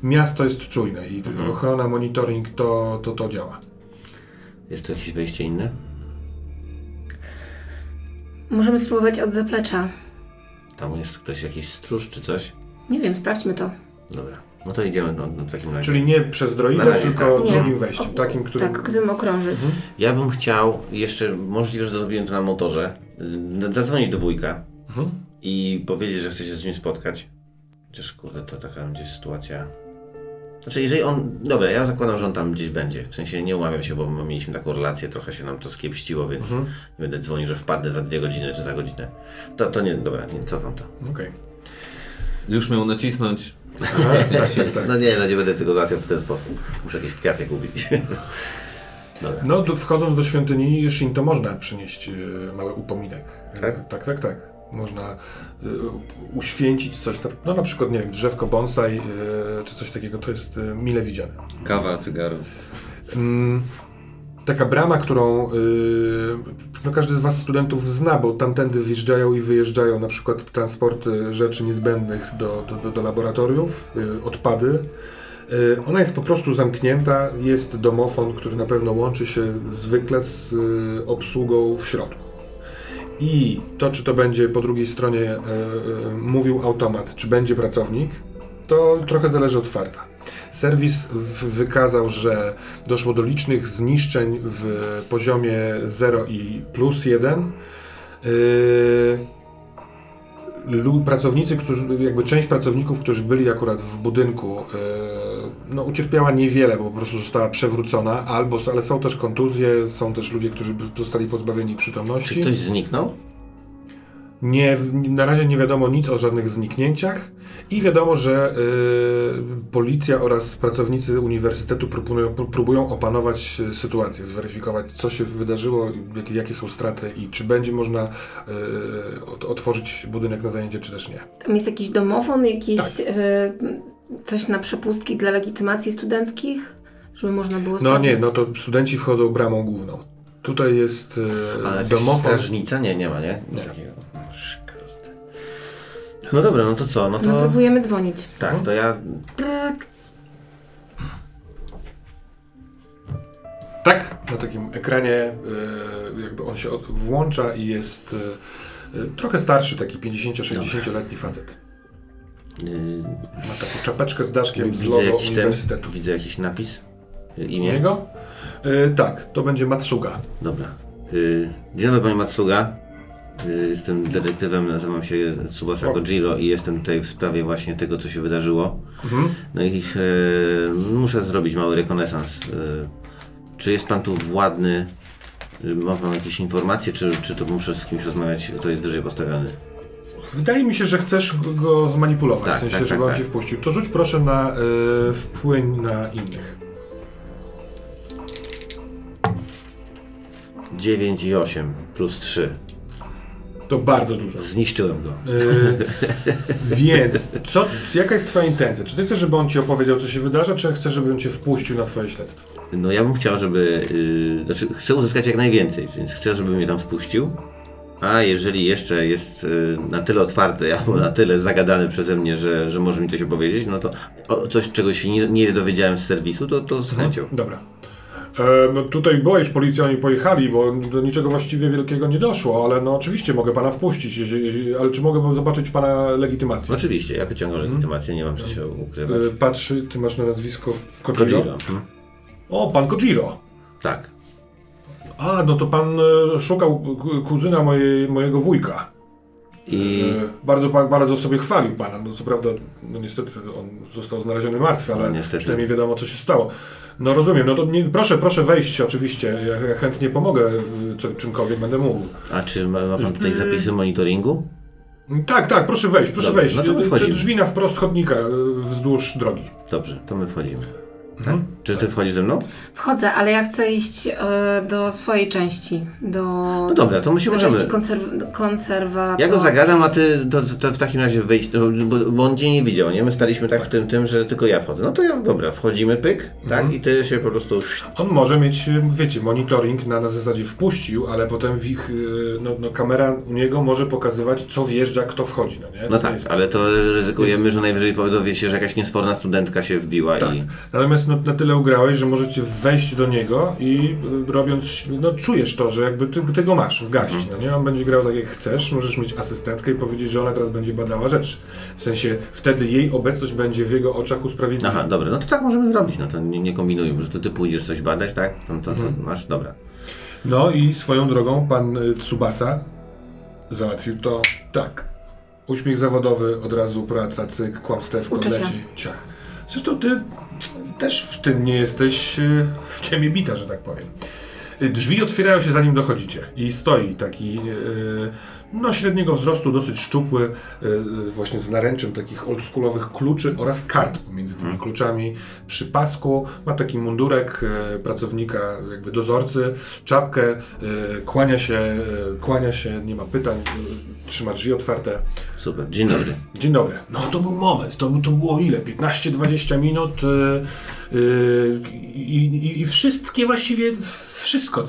miasto jest czujne i Mhm. ochrona, monitoring to, to, to działa. Jest tu jakieś wejście inne? Możemy spróbować od zaplecza. Tam jest ktoś, jakiś stróż czy coś? Nie wiem, sprawdźmy to. Dobra. No to idziemy no, no, w takim razie. Czyli nie przez droidę, razie, tylko tak. Nie. drugim wejściem, takim, którym... Tak, chcemy okrążyć. Ja bym chciał, jeszcze możliwe, że to zrobiłem to na motorze, y, zadzwonić do wujka Mhm. i powiedzieć, że chcę się z nim spotkać. Chociaż kurde, to taka będzie sytuacja. Znaczy, jeżeli on. Dobra, ja zakładam, że on tam gdzieś będzie. W sensie nie umawiam się, bo my mieliśmy taką relację, trochę się nam to skiepściło, więc Mhm. nie będę dzwonił, że wpadnę za dwie godziny czy za godzinę. To, to nie, dobra, nie cofam to. Okej. Już miał nacisnąć. Tak, tak, tak. No nie, no nie będę tego załatwiał w ten sposób. Muszę jakieś kwiaty kupić. Dobra. No, do, wchodząc do świątyni Shinto można przynieść e, mały upominek. E, Tak? tak, tak, tak. Można e, uświęcić coś, na- no na przykład, nie wiem, drzewko bonsai e, czy coś takiego, to jest e, mile widziane. Kawa, cygaro. Mm, taka brama, którą y, no każdy z Was studentów zna, bo tamtędy wjeżdżają i wyjeżdżają na przykład transporty rzeczy niezbędnych do, do, do, laboratoriów, y, odpady. Y, ona jest po prostu zamknięta, jest domofon, który na pewno łączy się zwykle z y, obsługą w środku. I to, czy to będzie po drugiej stronie y, y, mówił automat, czy będzie pracownik, to trochę zależy od farta. Serwis wykazał, że doszło do licznych zniszczeń w poziomie 0 i plus 1. Yy, lu- pracownicy, którzy, jakby część pracowników, którzy byli akurat w budynku, yy, no, ucierpiała niewiele, bo po prostu została przewrócona, albo, ale są też kontuzje, są też ludzie, którzy zostali pozbawieni przytomności. Czy ktoś zniknął? Nie, na razie nie wiadomo nic o żadnych zniknięciach i wiadomo, że y, policja oraz pracownicy uniwersytetu próbują, próbują opanować y, sytuację, zweryfikować co się wydarzyło, jakie, jakie są straty i czy będzie można y, ot- otworzyć budynek na zajęcie, czy też nie. Tam jest jakiś domofon, jakieś Tak. e, coś na przepustki dla legitymacji studenckich, żeby można było No sprawdzić? nie, no to studenci wchodzą bramą główną. Tutaj jest y, Ale domofon. strażnica? Nie, nie ma, nie? Szkoda. No dobra, no to co? No No to... próbujemy dzwonić. Tak, to ja... Tak, na takim ekranie y, jakby on się od, włącza i jest y, y, trochę starszy, taki 50-60-letni facet. Ma taką czapeczkę z daszkiem z widzę, logo jakiś ten, uniwersytetu. widzę jakiś napis? Yy, Imię? Niego? Y, tak, to będzie Matsuga. Dobra. Yy, dzień dobry Panie Matsuga. Yy, jestem detektywem, nazywam się Tsubasa O. Kojiro i jestem tutaj w sprawie właśnie tego, co się wydarzyło. Mhm. No i yy, muszę zrobić mały rekonesans. Yy, czy jest Pan tu władny? Yy, Ma Pan jakieś informacje, czy, czy to muszę z kimś rozmawiać, kto jest wyżej postawiony? Wydaje mi się, że chcesz go- zmanipulować, Tak, w sensie, tak, żeby tak, on tak. ci wpuścił. To rzuć proszę na y, wpłyń na innych. 9 i 8 plus 3. To bardzo dużo. Zniszczyłem go. Y, więc, co, jaka jest twoja intencja? Czy ty chcesz, żeby on ci opowiedział, co się wydarza, czy chcesz, żeby on cię wpuścił na twoje śledztwo? No ja bym chciał, żeby. Yy, znaczy, chcę uzyskać jak najwięcej, więc chcę, żeby mnie tam wpuścił. A jeżeli jeszcze jest yy, na tyle otwarty, albo na tyle zagadany przeze mnie, że, że może mi coś opowiedzieć, no to o, coś, czego się nie, nie dowiedziałem z serwisu, to, to z chęcią. Dobra. E, no tutaj była już policja, oni pojechali, bo do niczego właściwie wielkiego nie doszło, ale no oczywiście mogę pana wpuścić, ale czy mogę zobaczyć pana legitymację? Oczywiście, ja wyciągam legitymację, nie mam co się ukrywać. E, patrzy, ty masz na nazwisko Kojiro? Kojiro. Mhm. O, pan Kojiro. Tak. A, no to pan e, szukał ku- kuzyna mojej, mojego wujka. I E, bardzo, pan, bardzo sobie chwalił pana. No co prawda, no niestety on został znaleziony martwy, ale No, niestety. przynajmniej wiadomo, co się stało. No rozumiem, no to nie, proszę, proszę wejść oczywiście. Ja, chętnie pomogę, y, co, czymkolwiek będę mógł. a czy ma, ma pan tutaj zapisy monitoringu? Tak, tak, proszę wejść, proszę Dobra, wejść. no to my Te wchodzimy. drzwi na wprost chodnika y, wzdłuż drogi. Dobrze, to my wchodzimy. Tak? Mhm. Czy ty wchodzisz ze mną? Wchodzę, ale ja chcę iść e, do swojej części. Do, No dobra, to my się do możemy. części konserw- konserwatorskiej. Ja go zagadam, a ty to, to w takim razie wyjść, no, bo, bo on cię nie widział, nie? My staliśmy tak w tym, tym, że tylko ja wchodzę. No to ja, dobra, wchodzimy, pyk, tak? I ty się po prostu... On może mieć, y, wiecie, monitoring na, na zasadzie wpuścił, ale potem w ich, y, no, no, kamera u niego może pokazywać, co wjeżdża, kto wchodzi, no nie? To No tak, jest ale to ryzykujemy, że najwyżej dowie się, że jakaś niesforna studentka się wbiła Tak. i... Natomiast no, na tyle ugrałeś, że możecie wejść do niego i y, robiąc, no czujesz to, że jakby ty, ty go masz w garści, Mhm. no nie? On będzie grał tak jak chcesz, możesz mieć asystentkę i powiedzieć, że ona teraz będzie badała rzecz. W sensie wtedy jej obecność będzie w jego oczach usprawiedliwiona. Aha, dobra, no to tak możemy zrobić, no to nie, nie kombinujmy, że to ty pójdziesz coś badać, tak? To, to, to Mhm. masz, dobra. No i swoją drogą pan y, Tsubasa załatwił to tak. Uśmiech zawodowy, od razu praca, cyk, kłamstewko, Uczę się. leci, ciach. Zresztą ty też w tym nie jesteś y, w ciemię bita, że tak powiem. Y, Drzwi otwierają się zanim dochodzicie i stoi taki y, no średniego wzrostu, dosyć szczupły, y, y, właśnie z naręczem takich oldschoolowych kluczy oraz kart pomiędzy tymi kluczami przy pasku. Ma taki mundurek y, pracownika, jakby dozorcy, czapkę, kłania się, kłania się, nie ma pytań, trzyma drzwi otwarte. Super, dzień dobry. Dzień dobry. No to był moment, to, to było ile? 15-20 minut i, i, i wszystkie właściwie, wszystko,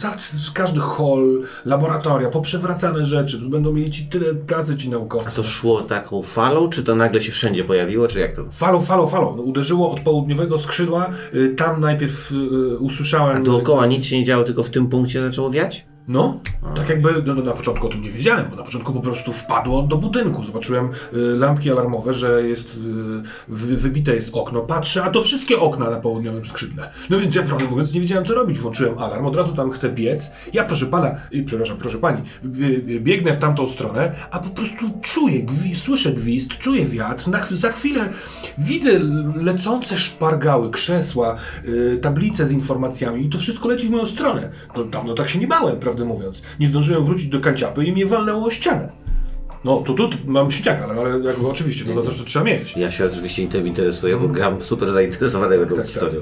każdy hall, laboratoria, poprzewracane rzeczy, tu będą mieli ci tyle pracy ci A naukowcy. to szło taką falą, czy to nagle się wszędzie pojawiło, czy jak to? Falą, falą, falą. No, uderzyło od południowego skrzydła, yy, tam najpierw yy, usłyszałem... A dookoła nic się nie działo, tylko w tym punkcie zaczęło wiać? No, tak jakby no, no, na początku o tym nie wiedziałem, bo na początku po prostu wpadło do budynku. Zobaczyłem y, lampki alarmowe, że jest y, wy, wybite jest okno. Patrzę, a to wszystkie okna na południowym skrzydle. No więc ja prawdę mówiąc nie wiedziałem co robić. Włączyłem alarm, od razu tam chcę biec. Ja proszę pana, y, przepraszam, proszę pani, y, y, biegnę w tamtą stronę, a po prostu czuję, słyszę gwizd, czuję wiatr. Na, za chwilę widzę lecące szpargały, krzesła, y, tablice z informacjami i to wszystko leci w moją stronę. To dawno tak się nie bałem, prawdę mówiąc. Nie zdążyłem wrócić do kanciapy i mnie walnęło o ścianę. No, to tu mam siniak, ale, ale jakby oczywiście, no to też trzeba mieć. Ja się oczywiście tym interesuję, bo gram super zainteresowanego tą tak, historią.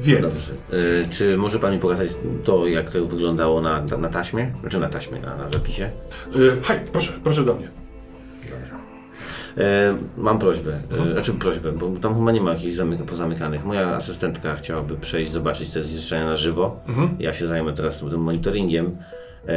Więc, Dobrze. Y, czy może pan mi pokazać to, jak to wyglądało na, na taśmie? Znaczy na taśmie, na, na zapisie? y, hej, proszę, proszę do mnie. E, mam prośbę, e, znaczy prośbę, bo tam chyba nie ma jakichś zamyk pozamykanych. Moja asystentka chciałaby przejść, zobaczyć te zniszczenia na żywo. Ja się zajmę teraz tym monitoringiem. E,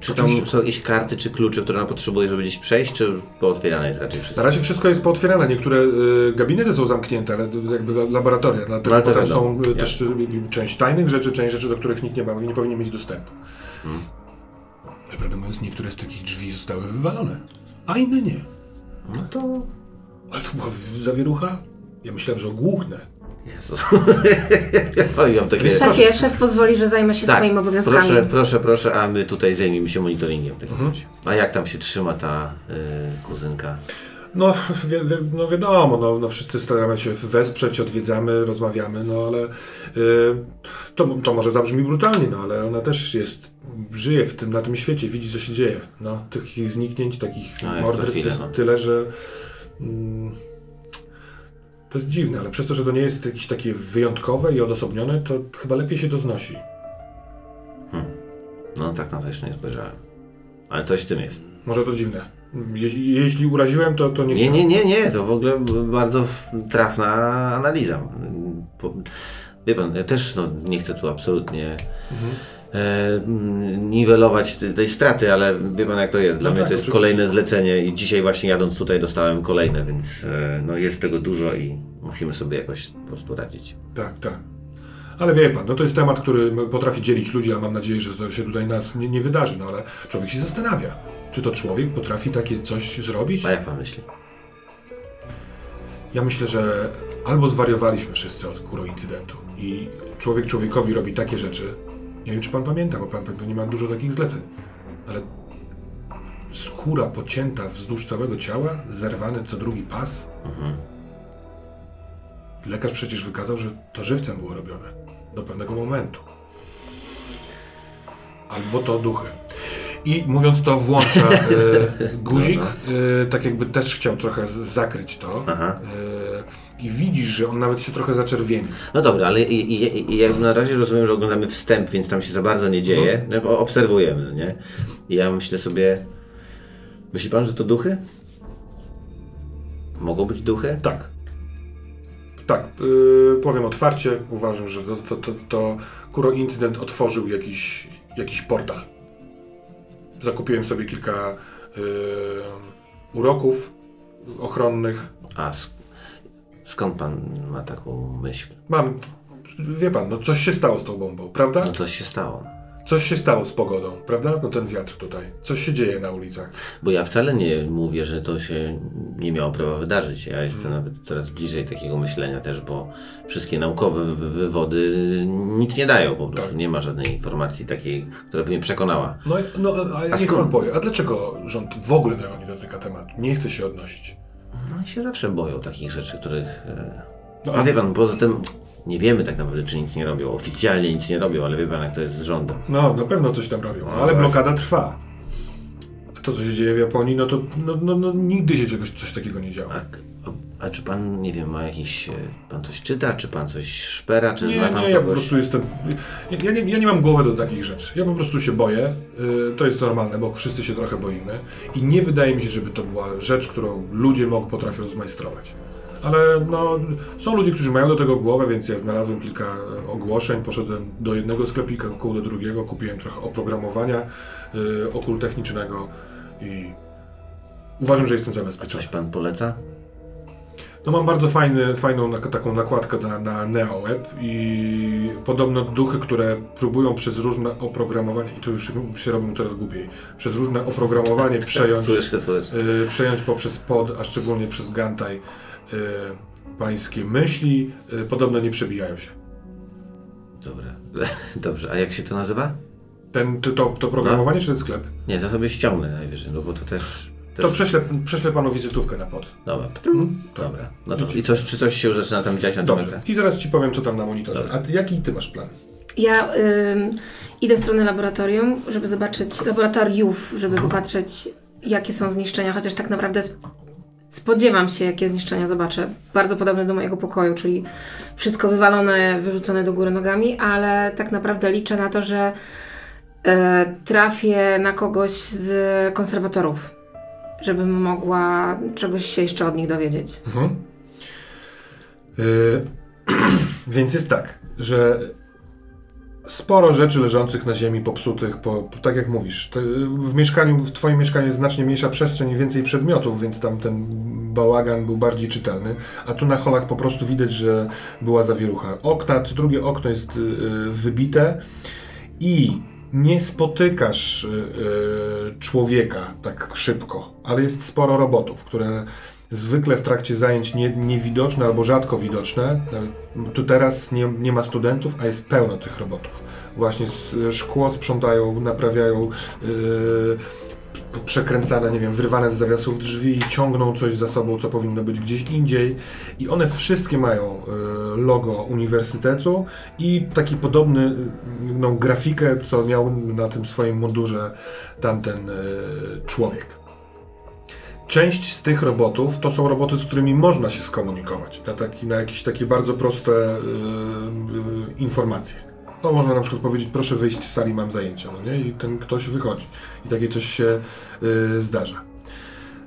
czy tam są jakieś karty czy klucze, które ona potrzebuje, żeby gdzieś przejść, czy pootwierane jest raczej wszystko? Na razie wszystko jest pootwierane. Niektóre y, gabinety są zamknięte, ale jakby la- laboratoria. Dlatego No, wiadomo. są Ja. też y, część tajnych rzeczy, część rzeczy, do których nikt nie ma, nie powinien mieć dostępu. Hmm. Ale prawdę mówiąc, niektóre z takich drzwi zostały wywalone, a inne nie. No to... Ale to była zawierucha? Ja myślałem, że ogłuchnę. Jezus. Powiem takie... Szefie, szef pozwoli, że zajmę się swoimi obowiązkami. Tak, proszę, proszę, proszę, a my tutaj zajmiemy się monitoringiem. w takim Mhm. razie. A jak tam się trzyma ta y, kuzynka? No, wi- wi- no wiadomo, no, no wszyscy staramy się wesprzeć, odwiedzamy, rozmawiamy, no ale y, to, to może zabrzmi brutalnie, no ale ona też jest, żyje w tym, na tym świecie, widzi co się dzieje. No, takich zniknięć, takich No, morderstw jest no. tyle, że mm, to jest dziwne, ale przez to, że to nie jest jakieś takie wyjątkowe i odosobnione, to chyba lepiej się to znosi. No tak na to jeszcze nie spojrzałem. Ale coś w tym jest. Może to dziwne. Jeśli, jeśli uraziłem, to, to nie Nie, nie, nie, nie, to w ogóle bardzo trafna analiza. Po- Wie pan, ja też no, nie chcę tu absolutnie e, mm, niwelować tej, straty, ale wie pan jak to jest. Dla No mnie tak, to jest oczywiście. kolejne zlecenie i dzisiaj właśnie jadąc tutaj dostałem kolejne, więc e, no, jest tego dużo i musimy sobie jakoś po prostu radzić. Tak, tak. Ale wie pan, no to jest temat, który potrafi dzielić ludzi, a mam nadzieję, że to się tutaj nas nie, nie wydarzy, no ale człowiek się zastanawia, czy to człowiek potrafi takie coś zrobić? A jak pan myśli? Ja myślę, że albo zwariowaliśmy wszyscy od kuro incydentu i człowiek człowiekowi robi takie rzeczy. Nie wiem, czy pan pamięta, bo pan pewnie ma dużo takich zleceń, ale skóra pocięta wzdłuż całego ciała, zerwany co drugi pas. Lekarz przecież wykazał, że to żywcem było robione do pewnego momentu. Albo to duchy. I mówiąc to, włącza e, guzik, e, tak jakby też chciał trochę zakryć to. E, I widzisz, że on nawet się trochę zaczerwienił. No dobra, ale i, i, i jakby na razie rozumiem, że oglądamy wstęp, więc tam się za bardzo nie dzieje. No, bo obserwujemy, nie? I ja myślę sobie. Myśli pan, że to duchy? Mogą być duchy? Tak. Tak, yy, powiem otwarcie, uważam, że to, to, to, to Kuro Incydent otworzył jakiś, jakiś portal. Zakupiłem sobie kilka yy, uroków ochronnych. A sk- skąd pan ma taką myśl? Mam, wie pan, no coś się stało z tą bombą, prawda? No coś się stało. Coś się stało z pogodą, prawda? No ten wiatr tutaj. Coś się dzieje na ulicach. Bo ja wcale nie mówię, że to się nie miało prawa wydarzyć. Ja jestem nawet coraz bliżej takiego myślenia też, bo wszystkie naukowe wy- wywody nic nie dają po prostu. Tak. Nie ma żadnej informacji takiej, która by mnie przekonała. No, no a A niech skąd? pan powie, a dlaczego rząd w ogóle tego nie dotyka tematu? Nie chce się odnosić. No oni się zawsze boją takich rzeczy, których... e, No, A wie pan, poza tym nie wiemy tak naprawdę, czy nic nie robią. Oficjalnie nic nie robią, ale wie pan, jak to jest z rządem. No, na pewno coś tam robią, No ale właśnie. blokada trwa. A to, co się dzieje w Japonii, no to no, no, no, nigdy się czegoś, coś takiego nie działo. A, a czy pan, nie wiem, ma jakiś... e, Pan coś czyta, czy pan coś szpera, czy zna Nie, pan nie, ja po kogoś? prostu jestem... Ja, ja, nie, ja nie mam głowy do takich rzeczy. Ja po prostu się boję. y, To jest normalne, bo wszyscy się trochę boimy. I nie wydaje mi się, żeby to była rzecz, którą ludzie mogą, potrafią zmajstrować. Ale no, są ludzie, którzy mają do tego głowę, więc ja znalazłem kilka e, ogłoszeń, poszedłem do jednego sklepika, koło do drugiego, kupiłem trochę oprogramowania y, okultechnicznego i uważam, że jestem zabezpieczony. Coś pan poleca? No mam bardzo fajny, fajną taką nakładkę na, na NeoWeb i podobno duchy, które próbują przez różne oprogramowanie, i tu już się robią coraz głupiej, przez różne oprogramowanie przejąć, Słyszę, słyszę. y, przejąć poprzez pod, a szczególnie przez Gantaj pańskie myśli, y, podobno nie przebijają się. Dobra. Dobrze, a jak się to nazywa? Ten, to, to, to programowanie czy ten sklep? Nie, to sobie ściągnę najwyżej, no bo to też... też... To prześlę, prześlę panu wizytówkę na pod. Dobra, Mhm. dobra. No to, I coś, czy coś się już zaczyna tam dziać na tym Dobrze. I zaraz ci powiem, co tam na monitorze. Dobra. A ty, jaki ty masz plan? Ja ym, idę w stronę laboratorium, żeby zobaczyć, laboratoriów, żeby popatrzeć, jakie są zniszczenia, chociaż tak naprawdę spodziewam się, jakie zniszczenia zobaczę. Bardzo podobne do mojego pokoju, czyli wszystko wywalone, wyrzucone do góry nogami, ale tak naprawdę liczę na to, że e, trafię na kogoś z konserwatorów, żebym mogła czegoś się jeszcze od nich dowiedzieć. Mhm. Y, Więc jest tak, że sporo rzeczy leżących na ziemi, popsutych, po, po, tak jak mówisz. Te, w mieszkaniu, w twoim mieszkaniu jest znacznie mniejsza przestrzeń więcej przedmiotów, więc tam ten bałagan był bardziej czytelny. A tu na holach po prostu widać, że była zawierucha. Okna, co drugie okno jest y, y, wybite i nie spotykasz y, człowieka tak szybko, ale jest sporo robotów, które zwykle w trakcie zajęć nie, niewidoczne albo rzadko widoczne. Nawet tu teraz nie, nie ma studentów, a jest pełno tych robotów. Właśnie z, szkło sprzątają, naprawiają, yy, przekręcane, nie wiem, wyrwane z zawiasów drzwi, ciągną coś za sobą, co powinno być gdzieś indziej. I one wszystkie mają y, logo uniwersytetu i taki podobny no, grafikę, co miał na tym swoim mundurze tamten człowiek. Część z tych robotów to są roboty, z którymi można się skomunikować na, taki, na jakieś takie bardzo proste y, y, informacje. No można na przykład powiedzieć, proszę wyjść z sali, mam zajęcia, no nie? I ten ktoś wychodzi. I takie coś się y, zdarza.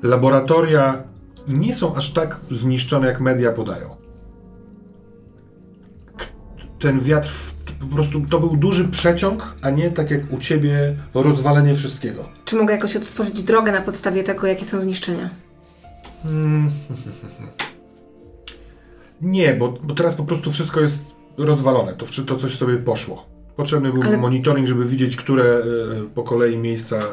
Laboratoria nie są aż tak zniszczone, jak media podają. Ten wiatr, po prostu to był duży przeciąg, a nie tak jak u ciebie rozwalenie wszystkiego. Czy mogę jakoś odtworzyć drogę na podstawie tego, jakie są zniszczenia? Mm. Nie, bo, bo teraz po prostu wszystko jest rozwalone. To, to coś sobie poszło. Potrzebny był Ale- monitoring, żeby widzieć, które e, po kolei miejsca. e, e,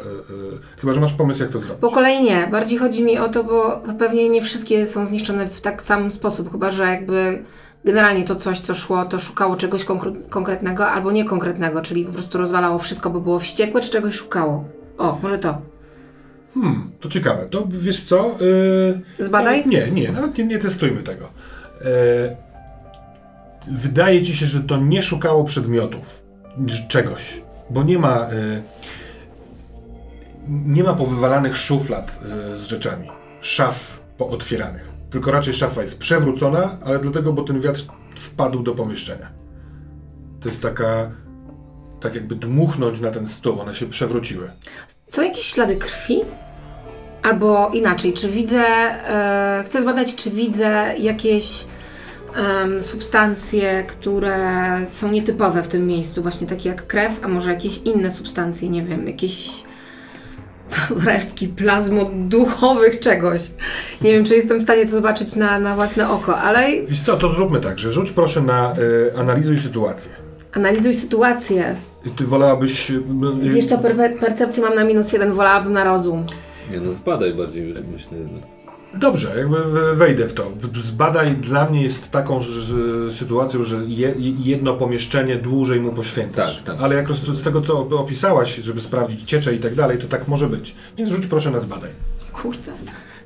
chyba, że masz pomysł, jak to zrobić. Po kolei nie. Bardziej chodzi mi o to, bo pewnie nie wszystkie są zniszczone w tak sam sposób, chyba że jakby generalnie to coś, co szło, to szukało czegoś konkre- konkretnego albo niekonkretnego, czyli po prostu rozwalało wszystko, bo było wściekłe, czy czegoś szukało. O, może to. Hmm, to ciekawe. To wiesz co? e, Zbadaj? Nawet, nie, nie, nawet nie, nie testujmy tego. E, wydaje ci się, że to nie szukało przedmiotów, czegoś, bo nie ma. E, nie ma powywalanych szuflad e, z rzeczami, szaf pootwieranych. Tylko raczej szafa jest przewrócona, ale dlatego, bo ten wiatr wpadł do pomieszczenia. To jest taka. Tak jakby dmuchnąć na ten stół, one się przewróciły. Są jakieś ślady krwi? Albo inaczej, czy widzę, e, chcę zbadać, czy widzę jakieś substancje, które są nietypowe w tym miejscu, właśnie takie jak krew, a może jakieś inne substancje, nie wiem, jakieś resztki plazmoduchowych czegoś. Nie wiem, czy jestem w stanie to zobaczyć na, na własne oko, ale Wiesz co, to zróbmy tak, że rzuć proszę na y, analizuj sytuację. analizuj sytuację. I Ty wolałabyś... y, y, Wiesz co, per- percepcję mam na minus jeden, wolałabym na rozum. Nie no, zbadaj bardziej, myślę. no. Dobrze, jakby wejdę w to. Zbadaj dla mnie jest taką sytuacją, że je, jedno pomieszczenie dłużej mu poświęcasz. Tak, tak. Ale jak z tego, co opisałaś, żeby sprawdzić ciecze i tak dalej, to tak może być. Więc rzuć proszę na zbadaj. Kurde.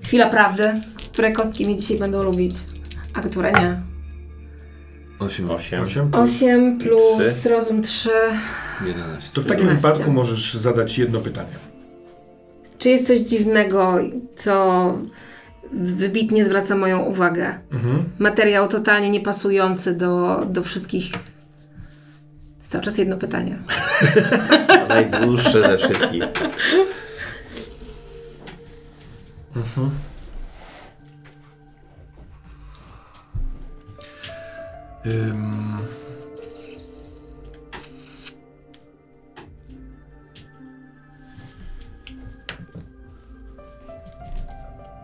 Chwila prawdy. Które kostki mi dzisiaj będą lubić, a które nie. 8, 8. 8. 8 plus Trzy. rozum 3. 11. To w takim 11. wypadku możesz zadać jedno pytanie. Czy jest coś dziwnego, co wybitnie zwraca moją uwagę? Mhm. Materiał totalnie niepasujący do, do wszystkich. Cały czas jedno pytanie. Najdłuższe ze wszystkich. Ym...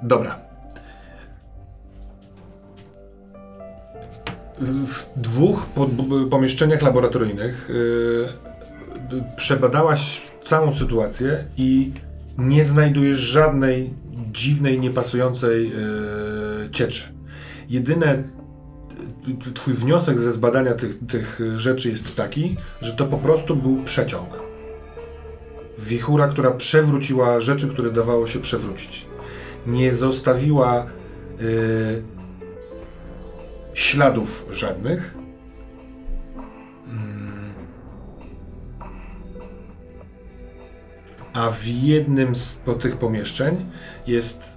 Dobra. W, dwóch pomieszczeniach laboratoryjnych yy, przebadałaś całą sytuację i nie znajdujesz żadnej dziwnej, niepasującej yy, cieczy. Jedyne t- twój wniosek ze zbadania tych, tych rzeczy jest taki, że to po prostu był przeciąg. Wichura, która przewróciła rzeczy, które dawało się przewrócić. Nie zostawiła yy, śladów żadnych. A w jednym z tych pomieszczeń jest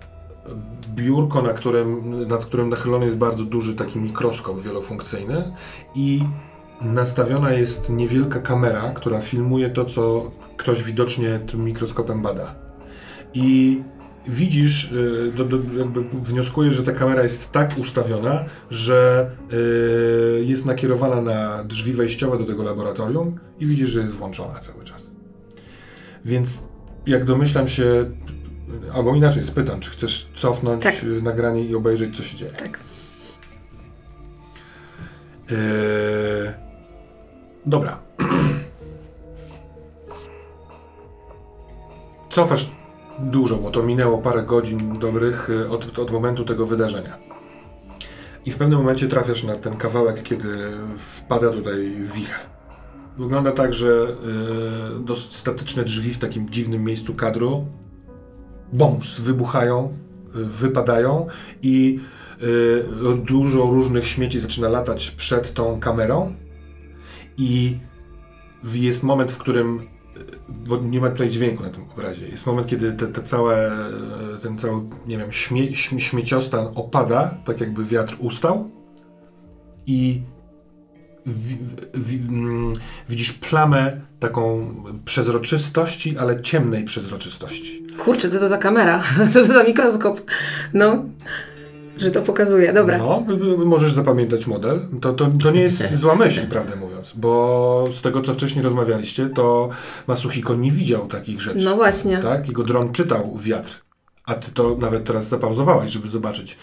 biurko, na którym, nad którym nachylony jest bardzo duży taki mikroskop wielofunkcyjny i nastawiona jest niewielka kamera, która filmuje to, co ktoś widocznie tym mikroskopem bada. I widzisz, y, do, do, jakby wnioskujesz, że ta kamera jest tak ustawiona, że y, jest nakierowana na drzwi wejściowe do tego laboratorium i widzisz, że jest włączona cały czas. Więc jak domyślam się, albo inaczej spytam, czy chcesz cofnąć Tak. y, nagranie i obejrzeć, co się dzieje. Tak. Eee, dobra. Cofasz dużo, bo to minęło parę godzin dobrych e, od, od momentu tego wydarzenia. I w pewnym momencie trafiasz na ten kawałek, kiedy wpada tutaj wicher. Wygląda tak, że e, dosyć statyczne drzwi w takim dziwnym miejscu kadru bombs wybuchają, y, wypadają i y, dużo różnych śmieci zaczyna latać przed tą kamerą i jest moment, w którym y, bo nie ma tutaj dźwięku na tym obrazie. Jest moment, kiedy te, te całe, ten cały, nie wiem, śmie, śm- śmieciostan opada, tak jakby wiatr ustał i wi, wi, mm, widzisz plamę taką przezroczystości, ale ciemnej przezroczystości. Kurczę, co to za kamera? Co to za mikroskop? No, że to pokazuje. Dobra. No, możesz zapamiętać model. To, to, to nie jest zła myśl, prawdę mówiąc, bo z tego, co wcześniej rozmawialiście, to Masuhiko nie widział takich rzeczy. No właśnie. Tak? Jego dron czytał wiatr. A ty to nawet teraz zapauzowałaś, żeby zobaczyć.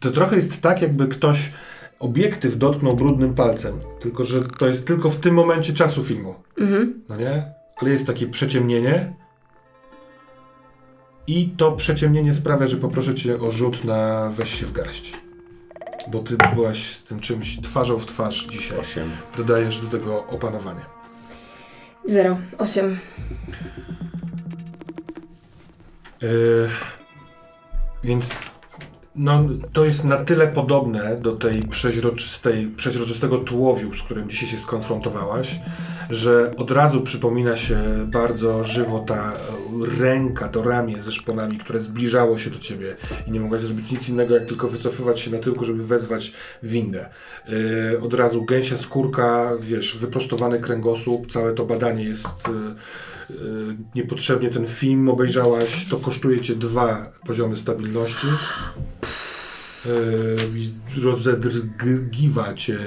To trochę jest tak, jakby ktoś obiektyw dotknął brudnym palcem. Tylko, że to jest tylko w tym momencie czasu filmu. Mhm. No nie? Ale jest takie przeciemnienie. I to przeciemnienie sprawia, że poproszę cię o rzut na weź się w garść. Bo ty byłaś z tym czymś twarzą w twarz dzisiaj. 8. Dodajesz do tego opanowanie. Zero. Osiem. Yy, więc no, to jest na tyle podobne do tej przeźroczystej, przeźroczystego tułowiu, z którym dzisiaj się skonfrontowałaś, że od razu przypomina się bardzo żywo ta ręka, to ramię ze szponami, które zbliżało się do ciebie i nie mogłaś zrobić nic innego, jak tylko wycofywać się na tyłku, żeby wezwać windę. Yy, od razu gęsia skórka, wiesz, wyprostowany kręgosłup, całe to badanie jest... Yy, niepotrzebnie ten film obejrzałaś, to kosztuje cię dwa poziomy stabilności. Yy, i rozedrgiwa cię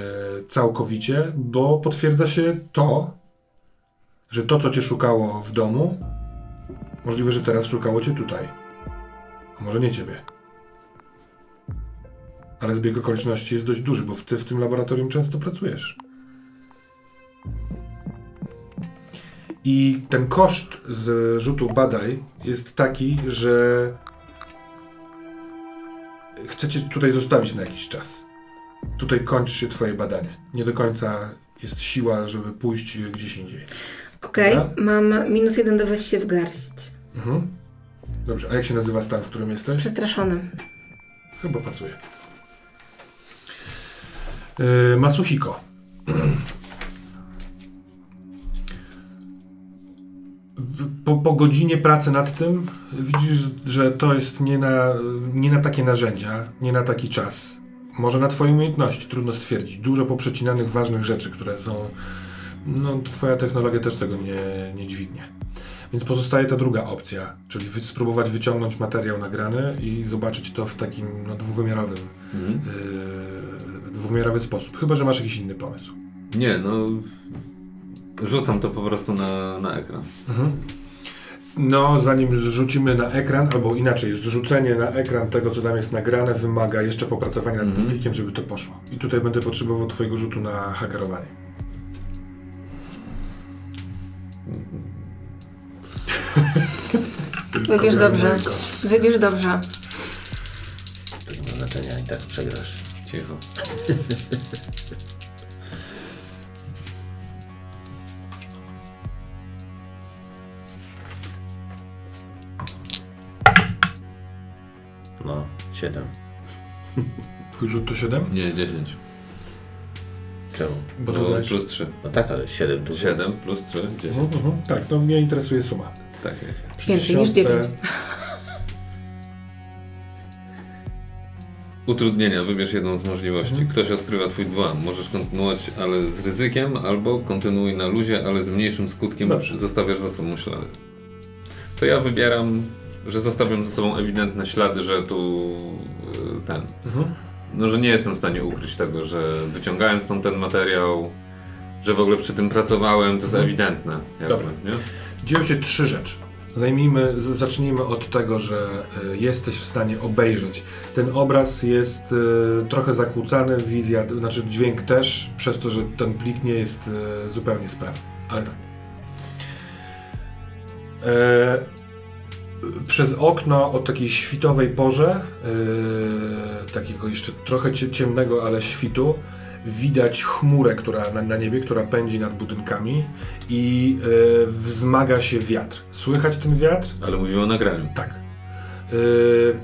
całkowicie, bo potwierdza się to, że to, co cię szukało w domu, możliwe, że teraz szukało cię tutaj. A może nie ciebie. Ale zbieg okoliczności jest dość duży, bo ty w tym laboratorium często pracujesz. I ten koszt z rzutu badaj jest taki, że chcecie tutaj zostawić na jakiś czas. Tutaj kończy się twoje badanie. Nie do końca jest siła, żeby pójść gdzieś indziej. Okej, Dobra. mam minus jeden do weź się w garść. Mhm. Dobrze, a jak się nazywa stan, w którym jesteś? Przestraszony. Chyba pasuje. Yy, Masuhiko. Po, po godzinie pracy nad tym widzisz, że to jest nie na, nie na takie narzędzia, nie na taki czas. Może na twoje umiejętności, trudno stwierdzić. Dużo poprzecinanych ważnych rzeczy, które są... No, twoja technologia też tego nie, nie dźwignie. Więc pozostaje ta druga opcja, czyli wy, spróbować wyciągnąć materiał nagrany i zobaczyć to w takim no, dwuwymiarowym, Mhm. yy, dwuwymiarowy sposób. Chyba, że masz jakiś inny pomysł. Nie, no. Rzucam to po prostu na, na ekran. Mhm. No, zanim zrzucimy na ekran, albo inaczej, zrzucenie na ekran tego, co tam jest nagrane, wymaga jeszcze popracowania nad Mhm. tym plikiem, żeby to poszło. I tutaj będę potrzebował Twojego rzutu na hakerowanie. Wybierz dobrze. Wybierz dobrze. To nie ma znaczenia, i tak przegrasz. Cicho. No, 7. Twój rzut to 7? Nie, 10. Czemu? Bo No, to dałeś- plus 3. No tak, ale 7 tu 7 plus 3, 10. Mhm, mhm. Tak, to mnie interesuje suma. Tak jest. Przy Więcej niż dziesiątce- dziewięć. Utrudnienia, wybierz jedną z możliwości. Mhm. Ktoś odkrywa twój dwa. Możesz kontynuować, ale z ryzykiem, albo kontynuuj na luzie, ale z mniejszym skutkiem. Dobrze. Zostawiasz za sobą ślady. To ja wybieram, że zostawiam za sobą ewidentne ślady, że tu y, ten. Mhm. No, że nie jestem w stanie ukryć tego, że wyciągałem stąd ten materiał, że w ogóle przy tym pracowałem, to jest Mhm. ewidentne. Jakby, Dobra. nie? Dzieją się trzy rzeczy. Zajmijmy, zacznijmy od tego, że y, jesteś w stanie obejrzeć. Ten obraz jest y, trochę zakłócany, wizja, znaczy dźwięk też, przez to, że ten plik nie jest y, zupełnie sprawny. Ale tak. Przez okno o takiej świtowej porze, y, takiego jeszcze trochę cie- ciemnego, ale świtu, widać chmurę, która na, na niebie, która pędzi nad budynkami i y, wzmaga się wiatr. Słychać ten wiatr? Ale mówimy o nagraniu. Tak. Y,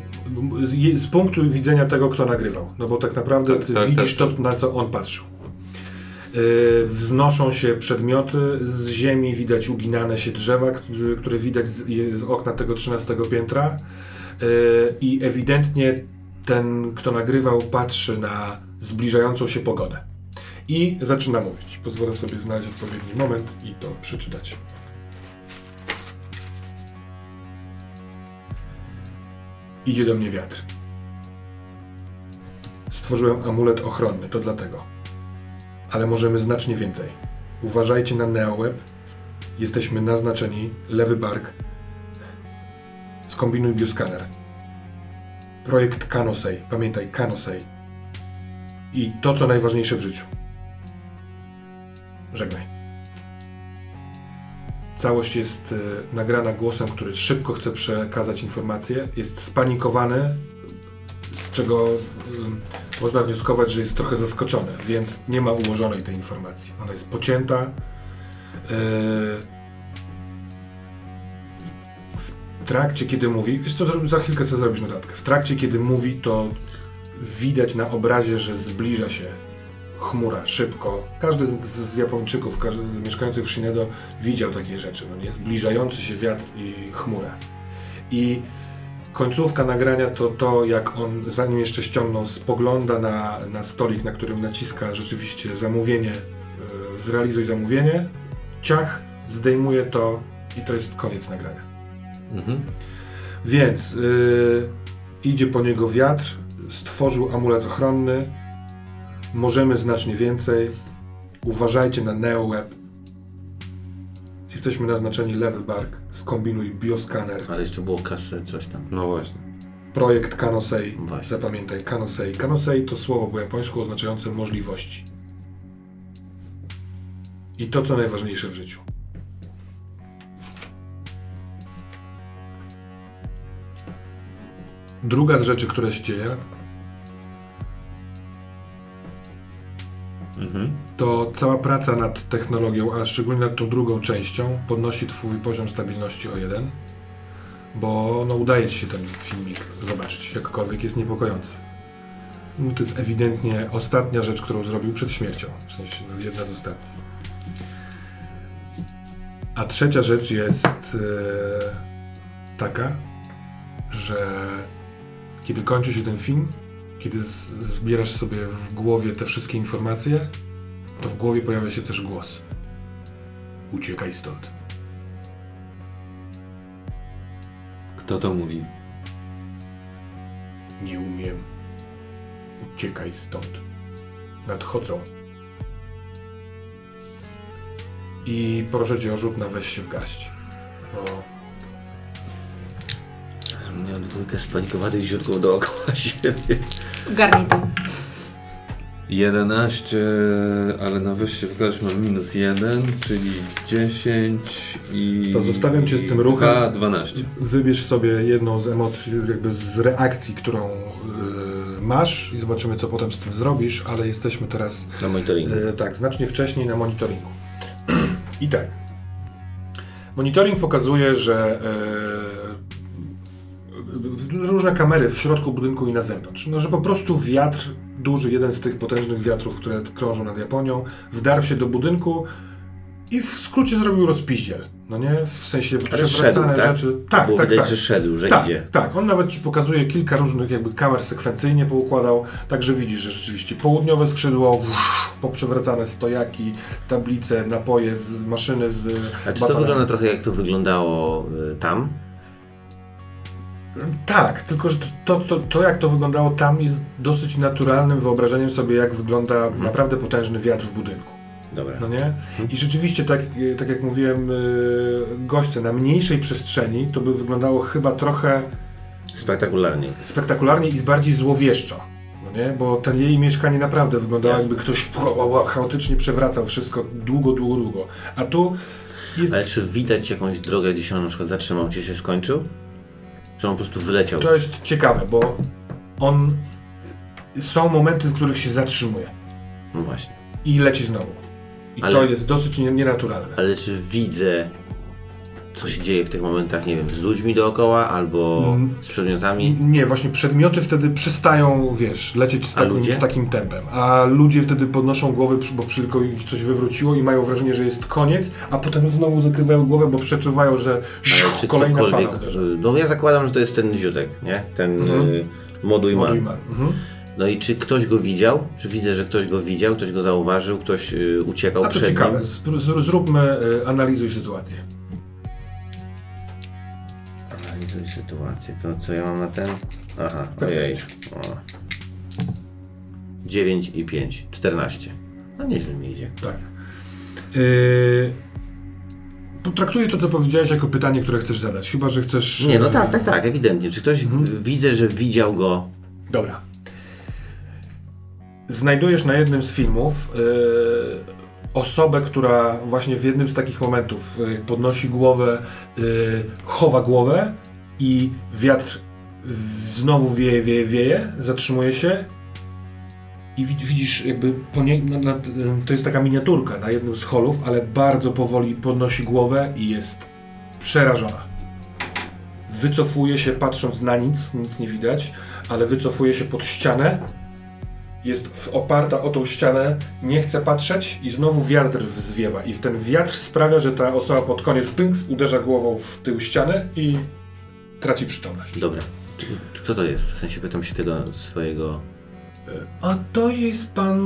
z- z punktu widzenia tego, kto nagrywał. No bo tak naprawdę Tak, ty tak, widzisz tak, to, na co on patrzył. Y, wznoszą się przedmioty, z ziemi widać uginane się drzewa, które widać z okna tego 13 piętra. Y, I ewidentnie ten, kto nagrywał, patrzy na zbliżającą się pogodę. I zaczyna mówić. Pozwolę sobie znaleźć odpowiedni moment i to przeczytać. Idzie do mnie wiatr. Stworzyłem amulet ochronny, to dlatego. Ale możemy znacznie więcej. Uważajcie na NeoWeb. Jesteśmy naznaczeni. Lewy bark. Skombinuj bioskaner. Projekt Canosei. Pamiętaj, Canosei. I to, co najważniejsze w życiu. Żegnaj. Całość jest e, nagrana głosem, który szybko chce przekazać informację. Jest spanikowany, z czego ym, można wnioskować, że jest trochę zaskoczony, więc nie ma ułożonej tej informacji. Ona jest pocięta. Yy, w trakcie, kiedy mówi, wiesz co, za chwilkę sobie zrobisz notatkę. W trakcie, kiedy mówi, to widać na obrazie, że zbliża się chmura szybko. Każdy z, z Japończyków, każdy, mieszkających w Shinedo widział takie rzeczy. No nie? Zbliżający się wiatr i chmurę. I końcówka nagrania to to, jak on, zanim jeszcze ściągnął, spogląda na, na stolik, na którym naciska rzeczywiście zamówienie, yy, zrealizuj zamówienie, ciach, zdejmuje to i to jest koniec nagrania. Mhm. Więc yy, idzie po niego wiatr, stworzył amulet ochronny, możemy znacznie więcej, uważajcie na NeoWeb, jesteśmy naznaczeni lewy bark, skombinuj bioskaner, Ale jeszcze było kasy, coś tam. No właśnie. projekt Kanosei, Właśnie. zapamiętaj Kanosei. Kanosei to słowo po japońsku oznaczające możliwości. I to, co najważniejsze w życiu. Druga z rzeczy, która się dzieje, Mhm. to cała praca nad technologią, a szczególnie nad tą drugą częścią, podnosi Twój poziom stabilności o jeden, bo no, udaje Ci się ten filmik zobaczyć, jakkolwiek jest niepokojący. No, to jest ewidentnie ostatnia rzecz, którą zrobił przed śmiercią, w sensie no, jedna z ostatnich. A trzecia rzecz jest e, taka, że kiedy kończy się ten film, kiedy zbierasz sobie w głowie te wszystkie informacje, to w głowie pojawia się też głos. Uciekaj stąd. Kto to mówi? Nie umiem. Uciekaj stąd. Nadchodzą. I proszę cię o rzut na weź się w garść. Bo Miał dwójkę spanikowanych ziutków dookoła siebie. Garnij to. 11, ale na wyjście w klasz mam minus 1, czyli 10 i... To zostawiam cię z tym ruchem. 2, 12. Wybierz sobie jedną z emocji, jakby z reakcji, którą y, masz i zobaczymy, co potem z tym zrobisz, ale jesteśmy teraz Na monitoringu. E, tak, znacznie wcześniej na monitoringu. I tak. Monitoring pokazuje, że e, różne kamery w środku budynku i na zewnątrz. No, że po prostu wiatr, duży, jeden z tych potężnych wiatrów, które krążą nad Japonią, wdarł się do budynku i w skrócie zrobił rozpiździel. No nie? W sensie przewracane tak? rzeczy. Tak, Było tak, widać, tak. że szedł, że Tak, idzie. tak. On nawet ci pokazuje kilka różnych jakby kamer sekwencyjnie poukładał, także widzisz, że rzeczywiście południowe skrzydło, poprzewracane stojaki, tablice, napoje z maszyny z A czy to wygląda trochę jak to wyglądało y, tam? Tak, tylko że to, to, to jak to wyglądało tam jest dosyć naturalnym wyobrażeniem sobie, jak wygląda Mhm. naprawdę potężny wiatr w budynku. Dobra. No nie? I rzeczywiście, tak, tak jak mówiłem, yy, goście na mniejszej przestrzeni to by wyglądało chyba trochę Spektakularnie. spektakularnie i bardziej złowieszczo. No nie? Bo ten jej mieszkanie naprawdę wyglądało Jasne. jakby ktoś chaotycznie przewracał wszystko długo, długo, długo. A tu jest, Ale czy widać jakąś drogę, gdzie się on na przykład zatrzymał, gdzie się skończył? Czy on po prostu wyleciał? to jest ciekawe, bo on są momenty, w których się zatrzymuje No właśnie. i leci znowu. I Ale- to jest dosyć nie- nienaturalne. Ale czy widzę, co się dzieje w tych momentach, nie wiem, z ludźmi dookoła albo Mm. z przedmiotami? Nie, właśnie przedmioty wtedy przestają, wiesz, lecieć z takim, z takim tempem. A ludzie wtedy podnoszą głowy, bo tylko ich coś wywróciło i mają wrażenie, że jest koniec, a potem znowu zakrywają głowę, bo przeczuwają, że Ale czy kolejna fala. No ja zakładam, że to jest ten ziutek, nie? Ten Mhm. y, moduj. Mhm. No i czy ktoś go widział? Czy widzę, że ktoś go widział, ktoś go zauważył, ktoś y, uciekał A to przed ciekawe, nim? Zróbmy, y, analizuj sytuację. Analizuj sytuację. To co ja mam na ten? Aha, Percepcja. ojej. O. 9 i 5. 14. No nieźle mi idzie. Tak. Yy, potraktuję to, co powiedziałeś, jako pytanie, które chcesz zadać. Chyba, że chcesz... Nie, no y, tak, tak, tak, ewidentnie. Czy ktoś Mhm. widzę, że widział go? Dobra. Znajdujesz na jednym z filmów e, osobę, która właśnie w jednym z takich momentów e, podnosi głowę, e, chowa głowę i wiatr znowu wieje, wieje, wieje, zatrzymuje się i wid- widzisz jakby nie, na, na, to jest taka miniaturka na jednym z holów, ale bardzo powoli podnosi głowę i jest przerażona. Wycofuje się patrząc na nic, nic nie widać, ale wycofuje się pod ścianę. Jest oparta o tą ścianę, nie chce patrzeć i znowu wiatr zwiewa. I ten wiatr sprawia, że ta osoba pod koniec pynks uderza głową w tył ścianę i traci przytomność. Dobra. Czy, czy kto to jest? W sensie pytam się tego swojego... A to jest pan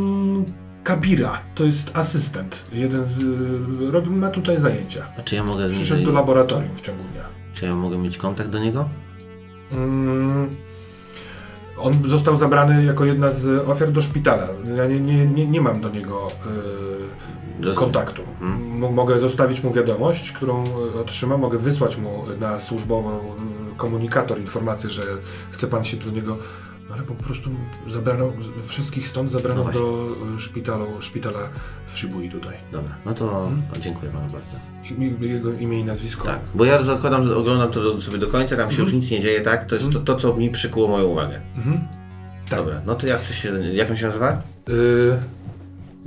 Kabira. To jest asystent. Jeden z. Robi, ma tutaj zajęcia. A czy ja mogę... Przyszedł do laboratorium w ciągu dnia. Czy ja mogę mieć kontakt do niego? Mm, on został zabrany jako jedna z ofiar do szpitala. Ja nie, nie, nie, nie mam do niego y, Rozumiem. kontaktu. Mhm. M- mogę zostawić mu wiadomość, którą y, otrzyma. Mogę wysłać mu na służbową komunikator informację, że chce pan się do niego. No ale po prostu zabrano wszystkich stąd zabrano No do szpitalu, szpitala w Shibui tutaj. Dobra, no to Mhm. o, dziękuję panu bardzo. I, jego imię i nazwisko. Tak, bo ja zakładam, że oglądam to sobie do końca, tam się Mhm. już nic nie dzieje, tak? To jest to, to, co mi przykuło moją uwagę. Mhm. Tak. Dobra, no to ja chcę się... Jak on się nazywa? Y,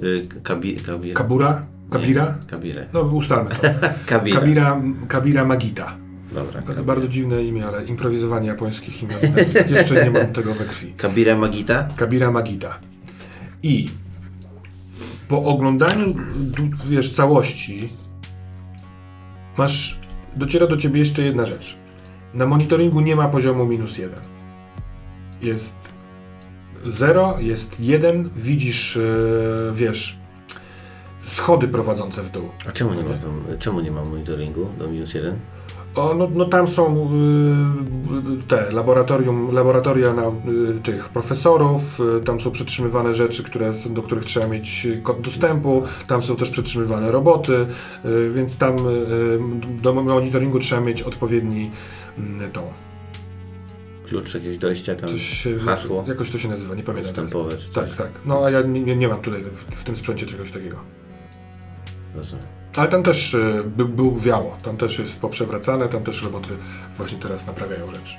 Y, Kabi, kabi, Kabura? Kabira? Nie, Kabire. No ustalmy to. Kabira. Kabira, Kabira Magita. Dobra, To Kabira. bardzo dziwne imię, ale improwizowanie japońskich imion. Jeszcze nie mam tego we krwi. Kabira Magita? Kabira Magita. I po oglądaniu wiesz, całości masz, dociera do ciebie jeszcze jedna rzecz. Na monitoringu nie ma poziomu minus jeden. Jest 0, jest 1, widzisz, e, wiesz, schody prowadzące w dół. A czemu nie ma, tam, czemu nie ma monitoringu do minus jeden? O, no, no tam są y, te laboratorium, laboratoria na, y, tych profesorów, y, tam są przetrzymywane rzeczy, które, do których trzeba mieć kod dostępu, tam są też przetrzymywane roboty, y, więc tam y, do monitoringu trzeba mieć odpowiedni y, tą klucz jakiegoś dojścia tam, Coś hasło Jakoś to się nazywa, nie pamiętam. teraz. wstępowe czy coś. Tak, tak. No a ja nie, nie mam tutaj w tym sprzęcie czegoś takiego. Rozumiem. Ale tam też y, by, był wiało, tam też jest poprzewracane, tam też roboty właśnie teraz naprawiają rzeczy.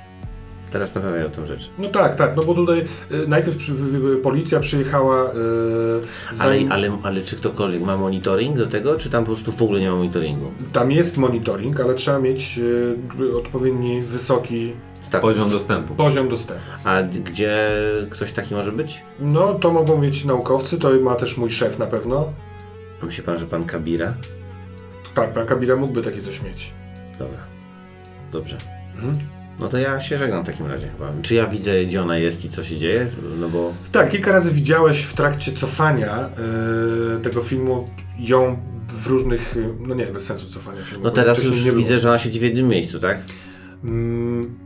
Teraz naprawiają tą rzecz. No tak, tak, no bo tutaj y, najpierw przy, y, policja przyjechała. Y, Ale, zanim- ale, ale czy ktokolwiek ma monitoring do tego, czy tam po prostu w ogóle nie ma monitoringu? Tam jest monitoring, ale trzeba mieć y, odpowiedni wysoki Tak. Poziom dostępu. poziom dostępu. A gdzie ktoś taki może być? No to mogą mieć naukowcy, to ma też mój szef na pewno. A Myśli pan, że pan Kabira? Tak, pan Kabila mógłby takie coś mieć. Dobra. Dobrze. Mhm. No to ja się żegnam w takim razie chyba. Czy ja widzę, gdzie ona jest i co się dzieje? No bo Tak, kilka razy widziałeś w trakcie cofania y, tego filmu ją w różnych, y, no nie, bez sensu cofania filmu. no teraz już było. widzę, że ona siedzi w jednym miejscu, tak? Mm,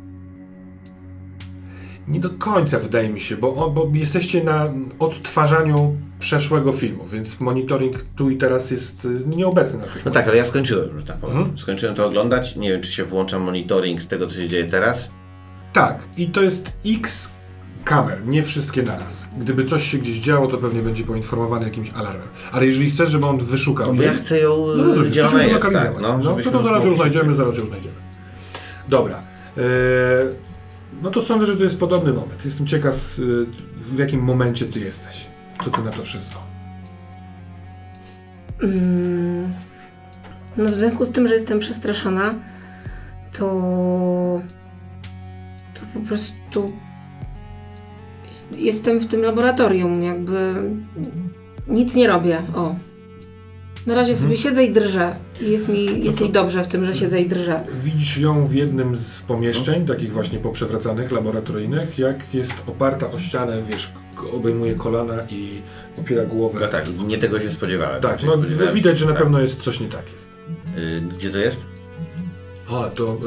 nie do końca wydaje mi się, bo, bo jesteście na odtwarzaniu przeszłego filmu, więc monitoring tu i teraz jest y, nieobecny na tych No tak, ale ja skończyłem, że tak powiem. Mhm. Skończyłem to oglądać. Nie wiem, czy się włącza monitoring tego, co się dzieje teraz. Tak, i to jest X kamer, nie wszystkie naraz. Gdyby coś się gdzieś działo, to pewnie będzie poinformowany jakimś alarmem. Ale jeżeli chcesz, żeby on wyszukał No bo ja chcę ją, no rozumiem, gdzie chcesz ona jest, tak, no, no, to, to zaraz ją znajdziemy, zaraz ją znajdziemy. Dobra. Eee, no to sądzę, że to jest podobny moment. Jestem ciekaw, y, w jakim momencie ty jesteś. Co ty na to wszystko? Mm, No w związku z tym, że jestem przestraszona, to to po prostu jestem w tym laboratorium, jakby nic nie robię. O. Na razie sobie siedzę i drżę. I jest mi, jest to- mi dobrze w tym, że siedzę i drżę. Widzisz ją w jednym z pomieszczeń, takich właśnie poprzewracanych, laboratoryjnych, jak jest oparta o ścianę, wiesz, obejmuje kolana i opiera głowę. No tak, nie tego się spodziewałem. Tak, Znaczy, no spodziewałem widać, że na tak. pewno jest coś nie tak jest. Y, Gdzie to jest? A, to.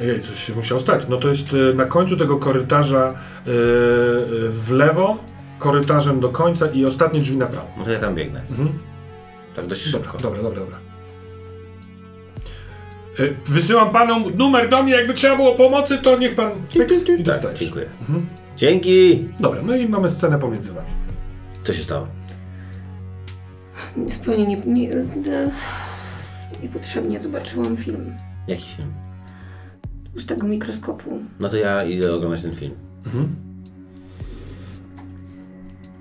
Yy, ojej, coś się musiało stać. No to jest yy, na końcu tego korytarza yy, yy, w lewo, korytarzem do końca i ostatnie drzwi na prawo. No to ja tam biegnę. Mhm. Tak dość Dobra, szybko. dobra, dobra, dobra. Yy, wysyłam panu numer do mnie, jakby trzeba było pomocy, to niech pan pyks i Tak, dostajesz. dziękuję. Mhm. Dzięki! Dobra, no i mamy scenę pomiędzy wami. Co się stało? Zupełnie nie, nie, nie, niepotrzebnie zobaczyłam film Jaki film? z tego mikroskopu. No to ja idę oglądać ten film. Mhm.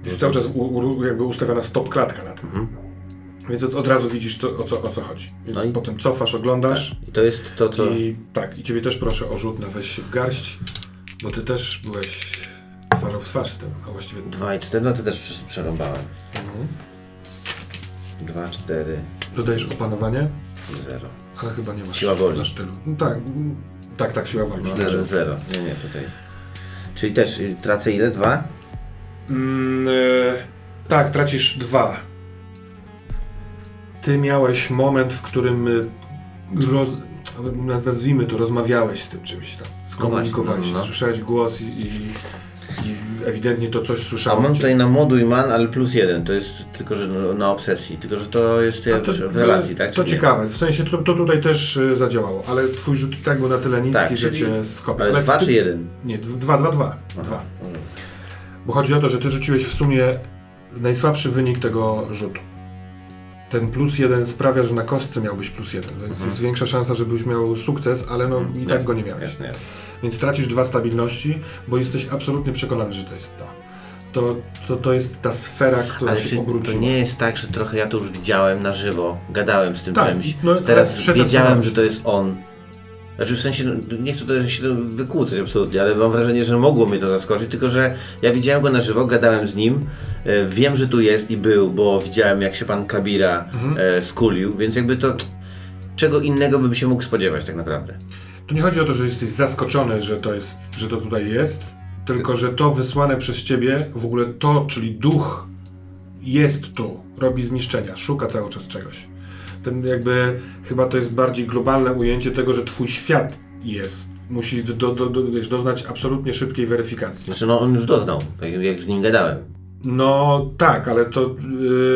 Jest cały czas u, u, jakby ustawiona stop klatka na tym. Mhm. Więc od, od razu widzisz co, o, co, o co chodzi. Więc No i- potem cofasz, oglądasz I to jest to, co... i tak, i ciebie też proszę o rzut na weź się w garść, bo ty też byłeś twarzą w twarz z tym, a właściwie 2 i 4, no to też przerąbałem. Mhm. 2, 4, Dodajesz opanowanie, 0. ale chyba nie masz Siła woli. na sztylu. No, tak, tak, tak, siła woli. 0, 0. Nie, nie, tutaj. Czyli też y, tracę ile? 2? Mm, e, tak, tracisz dwa. Ty miałeś moment, w którym e, roz, naz- nazwijmy to, rozmawiałeś z tym czymś tam. Skomunikowałeś no, się, no. słyszałeś głos i, i, i ewidentnie to coś A słyszałem. mam tutaj na moduj man, ale plus 1. To jest tylko, że no, na obsesji. Tylko, że to jest A jak w relacji, tak? To ciekawe, w sensie to, to tutaj też e, zadziałało, ale twój rzut i tak był na tyle niski, Tak, że cię skopał. Ale 2 ty- czy 1? Nie, dwa, dwa, dwa. dwa. Bo chodzi o to, że ty rzuciłeś w sumie najsłabszy wynik tego rzutu. Ten plus jeden sprawia, że na kostce miałbyś plus jeden, więc jest większa szansa, żebyś miał sukces, ale no i tak go nie miałeś. Jasne, jasne. Więc tracisz dwa stabilności, bo jesteś absolutnie przekonany, że to jest to. To, to, to jest ta sfera, która Ale się czy to obróciła. nie jest tak, że trochę ja to już widziałem na żywo, gadałem z tym Tak, czymś, no, teraz wiedziałem, że to jest on. Znaczy w sensie, no, nie chcę tutaj się wykłócać absolutnie, ale mam wrażenie, że mogło mnie to zaskoczyć, tylko że ja widziałem go na żywo, gadałem z nim, e, wiem, że tu jest i był, bo widziałem jak się pan Kabira Mhm. e, skulił, więc jakby to czego innego bym się mógł spodziewać tak naprawdę. Tu nie chodzi o to, że jesteś zaskoczony, że to, jest, że to tutaj jest, tylko że to wysłane przez ciebie, w ogóle to, czyli duch jest tu, robi zniszczenia, szuka cały czas czegoś. Ten jakby, chyba to jest bardziej globalne ujęcie tego, że twój świat jest. Musi do, do, do, wiesz, doznać absolutnie szybkiej weryfikacji. Znaczy no on już doznał, tak jak z nim gadałem. No tak, ale to,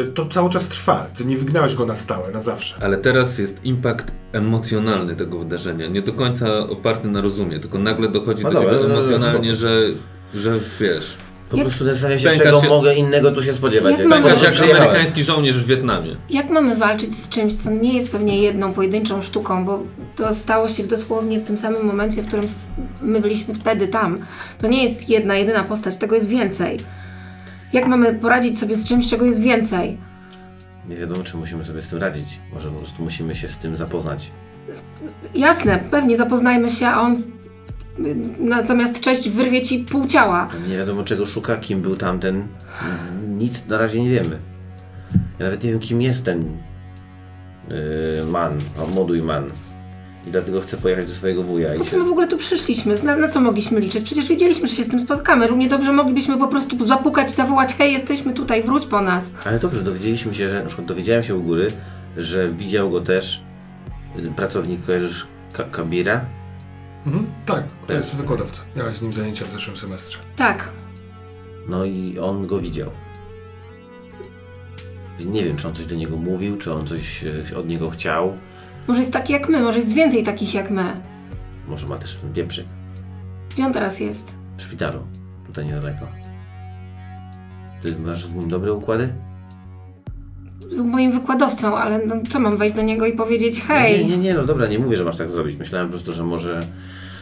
y, to cały czas trwa. Ty nie wygnałeś go na stałe, na zawsze. Ale teraz jest impact emocjonalny tego wydarzenia. Nie do końca oparty na rozumie, tylko nagle dochodzi No do dobra, ciebie no, no, emocjonalnie, no, że, że wiesz. Po Jak- prostu zastanawiam się, Pęka czego się- mogę innego tu się spodziewać. Jak jak mamy- jak amerykański żołnierz w Wietnamie. Jak mamy walczyć z czymś, co nie jest pewnie jedną pojedynczą sztuką, bo to stało się dosłownie w tym samym momencie, w którym my byliśmy wtedy tam. To nie jest jedna, jedyna postać, tego jest więcej. Jak mamy poradzić sobie z czymś, czego jest więcej? Nie wiadomo, czy musimy sobie z tym radzić. Może po prostu musimy się z tym zapoznać. Jasne, pewnie zapoznajmy się, a on na, zamiast cześć wyrwie ci pół ciała. Nie wiadomo, czego szuka, kim był tamten. Nic na razie nie wiemy. Ja nawet nie wiem, kim jest ten yy, man, o, moduj man. I dlatego chcę pojechać do swojego wuja. Po co my w ogóle tu przyszliśmy? Na, na co mogliśmy liczyć? Przecież wiedzieliśmy, że się z tym spotkamy. Równie dobrze moglibyśmy po prostu zapukać, zawołać hej, jesteśmy tutaj, wróć po nas. Ale dobrze, dowiedzieliśmy się, że na przykład dowiedziałem się u góry, że widział go też y, pracownik, kojarzysz Ka- Kabira? Mhm, tak, to jest wykładowca. Miałeś z nim zajęcia w zeszłym semestrze. Tak, No i on go widział. Nie wiem, czy on coś do niego mówił, czy on coś e, od niego chciał. może jest taki jak my, może jest więcej takich jak my. Może ma też ten pieprzyk Gdzie on teraz jest? w szpitalu, tutaj niedaleko. Ty masz z nim dobre układy? Był moim wykładowcą, ale no, co mam wejść do niego i powiedzieć hej? Nie, nie, nie, no dobra, nie mówię, że masz tak zrobić. Myślałem po prostu, że może...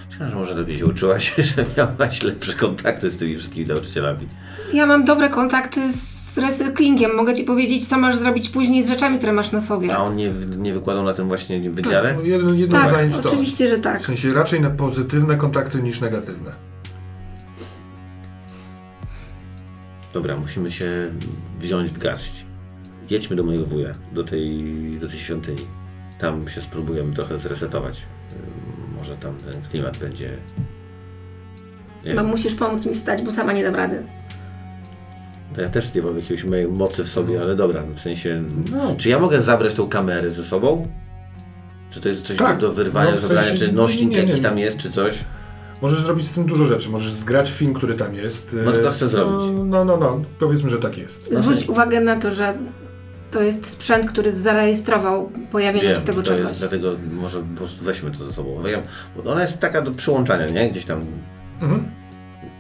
Myślałem, że może lepiej się uczyłaś, że miałaś lepsze kontakty z tymi wszystkimi nauczycielami. Ja mam dobre kontakty z recyklingiem. Mogę ci powiedzieć, co masz zrobić później z rzeczami, które masz na sobie. A on nie, nie wykładał na tym właśnie wydziale? Tak, no jedno, jedno Tak, zajęć to. oczywiście, że W tak. sensie raczej na pozytywne kontakty niż negatywne. Dobra, musimy się wziąć w garść. Jedźmy do mojego wuja, do tej, do tej świątyni. Tam się spróbujemy trochę zresetować. Może tam ten klimat będzie... Nie wiem, musisz pomóc mi wstać, bo sama nie dam rady. to ja też nie mam jakiejś mojej mocy w sobie, ale dobra, w sensie... No. Czy ja mogę zabrać tą kamerę ze sobą? Czy to jest coś Tak, do wyrwania, no w zabrania, sensie- czy nośnik nie, nie, jakiś nie. tam jest, czy coś? Możesz zrobić z tym dużo rzeczy. Możesz zgrać film, który tam jest. No to E, to chcę zrobić. No, no, no, no. Powiedzmy, że tak jest. Zwróć uwagę na to, że to jest sprzęt, który zarejestrował pojawienie się tego to czegoś. jest, dlatego może po prostu weźmy to ze sobą. Wiem, bo ona jest taka do przyłączania, nie? Gdzieś tam... Mhm.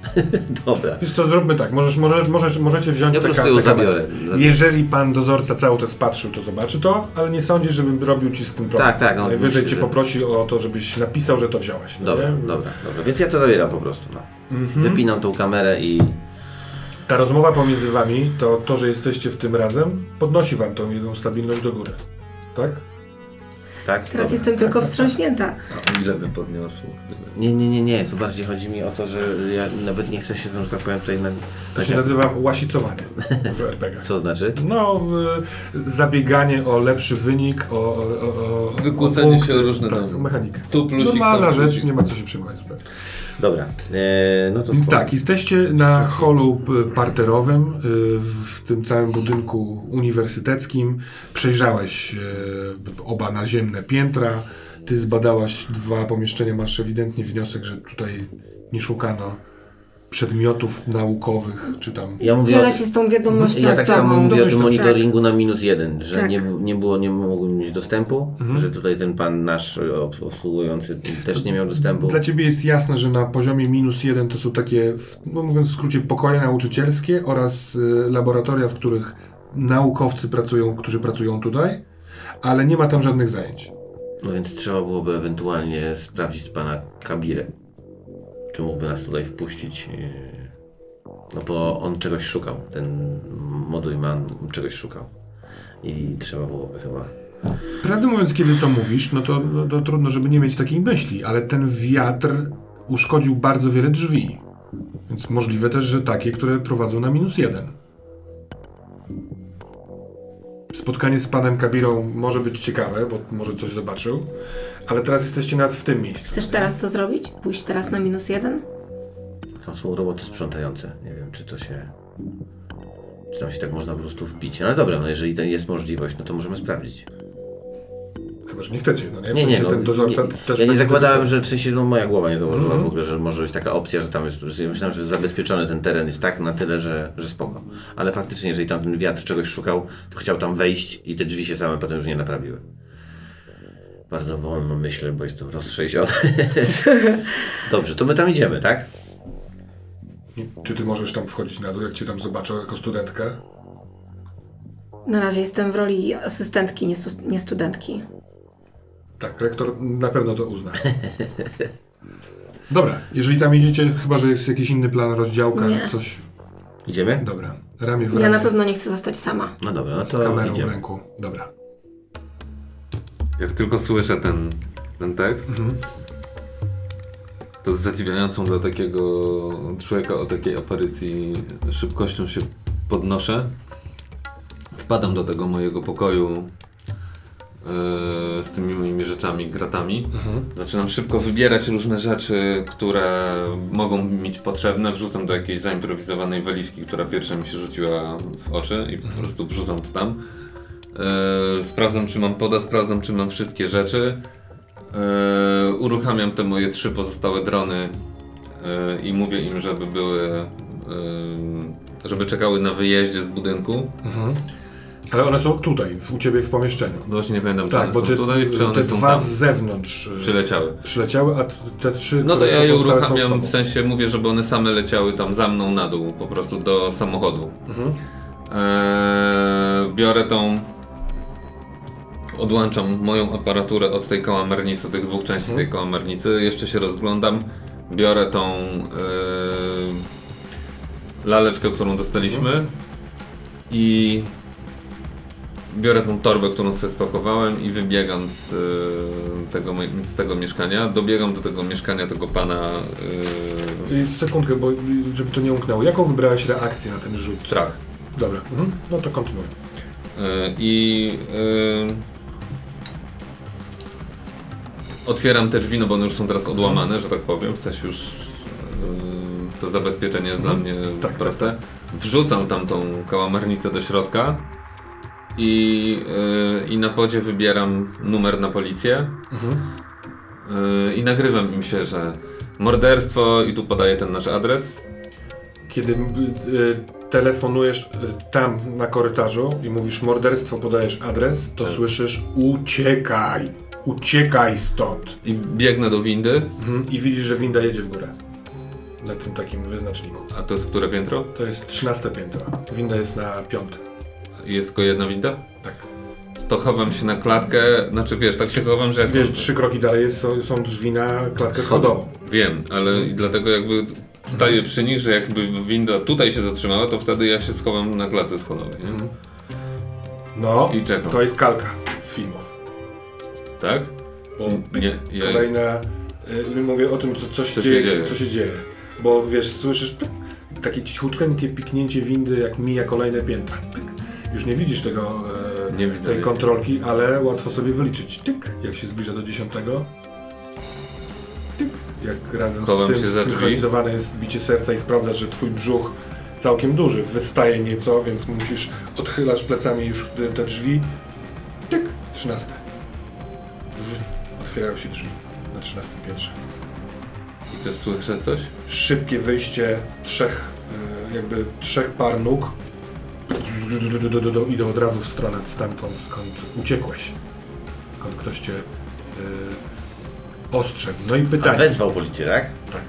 Dobra. Wiesz co, zróbmy tak. Możesz, możesz, możesz, możecie wziąć Ja tę ją zabiorę. Jeżeli pan dozorca cały czas patrzył, to zobaczy to, ale nie sądzisz, żebym robił ci z tym problem. Tak, tak, no, Najwyżej myślę, cię że- poprosi o to, żebyś napisał, że to wziąłeś. No Dobra, nie? dobra, dobra. Więc ja to zabieram po prostu. No. Mhm. Wypinam tą kamerę i. Ta rozmowa pomiędzy wami, to to, że jesteście w tym razem, podnosi wam tą jedną stabilność do góry. Tak? Tak? Teraz Dobra. jestem tylko wstrząśnięta. A ile by podniosło? Nie, nie, nie, nie. Bardziej chodzi mi o to, że ja nawet nie chcę się, że tak powiem, tutaj na. To się nazywa łasicowanie w RPG. Co znaczy? No, zabieganie o lepszy wynik, o, o, o, Wykłócenie się o różne tak, mechanikę. Tu plusik, Normalna tam rzecz, plusik. nie ma co się przejmować. zupełnie. Dobra. E, no to Więc tak, jesteście na holu parterowym y, w tym całym budynku uniwersyteckim. Przejrzałeś y, oba naziemne piętra. Ty zbadałaś dwa pomieszczenia. Masz ewidentnie wniosek, że tutaj nie szukano przedmiotów naukowych, czy tam... Ja mówię Dzielę o, się z tą wiadomością ja tak samo mówię o tym monitoringu na minus jeden, że Tak. nie, nie było, nie mogłem mieć dostępu, Mhm. że tutaj ten pan nasz e, obs- obsługujący też nie miał dostępu. Dla ciebie jest jasne, że na poziomie minus jeden to są takie, no mówiąc w skrócie, pokoje nauczycielskie oraz y, laboratoria, w których naukowcy pracują, którzy pracują tutaj, ale nie ma tam żadnych zajęć. No więc trzeba byłoby ewentualnie sprawdzić pana Kabirę. Czy mógłby nas tutaj wpuścić? yy, No bo on czegoś szukał. Ten moduj man czegoś szukał. I trzeba byłoby chyba. Prawdę mówiąc, kiedy to mówisz, no to, no to trudno, żeby nie mieć takiej myśli, ale ten wiatr uszkodził bardzo wiele drzwi. Więc możliwe też, że takie, które prowadzą na minus jeden. Spotkanie z panem Kabirą może być ciekawe, bo może coś zobaczył, ale teraz jesteście nad w tym miejscu. Chcesz teraz to zrobić? Pójść teraz na minus jeden? Tam są roboty sprzątające. Nie wiem, czy to się. Czy tam się tak można po prostu wbić. No ale dobra, no jeżeli to jest możliwość, no to możemy sprawdzić. Chyba że nie chcecie, no nie? W Nie, nie, no, ten dozorca nie, też ja nie zakładałem, że w sensie no, moja głowa nie założyła Mhm. w ogóle, że może być taka opcja, że tam jest, że ja myślałem, że zabezpieczony ten teren jest tak na tyle, że, że spoko. Ale faktycznie, jeżeli tam ten wiatr czegoś szukał, to chciał tam wejść i te drzwi się same potem już nie naprawiły. Bardzo wolno myślę, bo jestem roztrzęsiony. Dobrze, to my tam idziemy, tak? Czy ty możesz tam wchodzić na dół, jak cię tam zobaczą jako studentkę? Na razie jestem w roli asystentki, nie, stu- nie studentki. Tak, rektor na pewno to uzna. Dobra, jeżeli tam idziecie, chyba że jest jakiś inny plan, rozdziałka, Nie. coś. Idziemy? Dobra, ramię w Ja ramię, na pewno nie chcę zostać sama. No dobra, no z to kamerą w idziemy. ręku. Dobra. Jak tylko słyszę ten, ten tekst, to z zadziwiającą dla takiego człowieka o takiej aparycji szybkością się podnoszę. Wpadam do tego mojego pokoju z tymi moimi rzeczami, gratami. Zaczynam szybko wybierać różne rzeczy, które mogą mi być potrzebne. Wrzucam do jakiejś zaimprowizowanej walizki, która pierwsza mi się rzuciła w oczy i po prostu wrzucam to tam. E, sprawdzam, czy mam poda, sprawdzam, czy mam wszystkie rzeczy. E, uruchamiam te moje trzy pozostałe drony i mówię im, żeby były, żeby czekały na wyjeździe z budynku. Ale one są tutaj, w, u ciebie w pomieszczeniu. No właśnie nie pamiętam, czy Tak, one bo są te, tutaj, czy one te są dwa tam. z zewnątrz y, Przyleciały. przyleciały, a te trzy, No to ja są je są uruchamiam, w sensie mówię, żeby one same leciały tam za mną na dół, po prostu do samochodu. Mhm. Eee, biorę tą. Odłączam moją aparaturę od tej kałamarnicy, tych dwóch części tej kałamarnicy. Jeszcze się rozglądam. Biorę tą eee, laleczkę, którą dostaliśmy i biorę tą torbę, którą sobie spakowałem i wybiegam z, e, tego, z tego mieszkania. Dobiegam do tego mieszkania tego pana I sekundkę, bo żeby to nie umknęło. Jaką wybrałeś reakcję na ten rzut? strach. Dobra, mhm. no to kontynuuj. E, I otwieram te drzwi, no bo one już są teraz odłamane, że tak powiem. W sensie już e, to zabezpieczenie jest dla mnie Tak, proste. Wrzucam tam tą kałamarnicę do środka i, e, i na podzie wybieram numer na policję. E, I nagrywam im się, że morderstwo i tu podaję ten nasz adres. Kiedy y, y, telefonujesz y, tam na korytarzu i mówisz morderstwo, podajesz adres, to Tak. słyszysz uciekaj, uciekaj stąd. I biegnę do windy. Mhm. I widzisz, że winda jedzie w górę. Na tym takim wyznaczniku. A to jest które piętro? To jest 13 piętro. Winda jest na piątym. Jest tylko jedna winda? Tak. To chowam się na klatkę, znaczy wiesz, tak się chowam, że jak... Wiesz, trzy kroki dalej jest, są, są drzwi na klatkę schodową. Wiem, ale i dlatego jakby staję przy nich, że jakby winda tutaj się zatrzymała, to wtedy ja się schowam na klatce schodowej, nie? No, I czekam. to jest kalka z filmów. Tak? Bo Nie, ja... Kolejna, y, mówię o tym, co, co, się, Co się dzieje, dzieje. co się dzieje. Bo wiesz, słyszysz takie cichutkie piknięcie windy, jak mija kolejne piętra. Pyk. Już nie widzisz tego, e, Nie tej kontrolki, ale łatwo sobie wyliczyć. Tyk, jak się zbliża do dziesiątego. Tyk, jak razem Chowam z tym się za drzwi. synchronizowane jest bicie serca i sprawdzasz, że twój brzuch całkiem duży, wystaje nieco, więc musisz odchylać plecami już te- te drzwi. Tyk, trzynaste. Otwierają się drzwi na trzynastym piętrze. I co, słyszę coś? Szybkie wyjście trzech, e, jakby trzech par nóg. Idą od razu w stronę stamtąd, skąd uciekłeś. Skąd ktoś cię e, ostrzegł. No i A pytanie. wezwał policję, tak? Tak.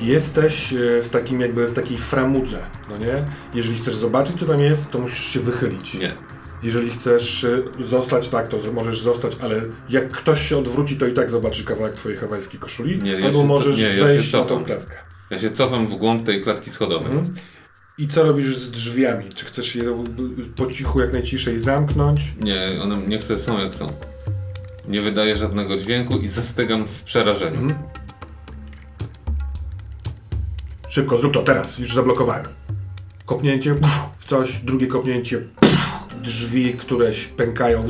Jesteś e, w takim jakby w takiej framudze, no nie? Jeżeli chcesz zobaczyć co tam jest, to musisz się wychylić. Nie. Jeżeli chcesz y, zostać, tak, to możesz zostać, ale jak ktoś się odwróci, to i tak zobaczysz kawałek twojej hawajskiej koszuli, Nie, ja albo się co- możesz nie, ja wejść na tą cofam. klatkę. Ja się cofam w głąb tej klatki schodowej. Mhm. I co robisz z drzwiami? Czy chcesz je po cichu jak najciszej zamknąć? Nie, one niech sobie są jak są. Nie wydaję żadnego dźwięku i zastygam w przerażeniu. Mhm. Szybko, zrób to teraz, już zablokowałem. Kopnięcie w coś, drugie kopnięcie, drzwi, któreś pękają.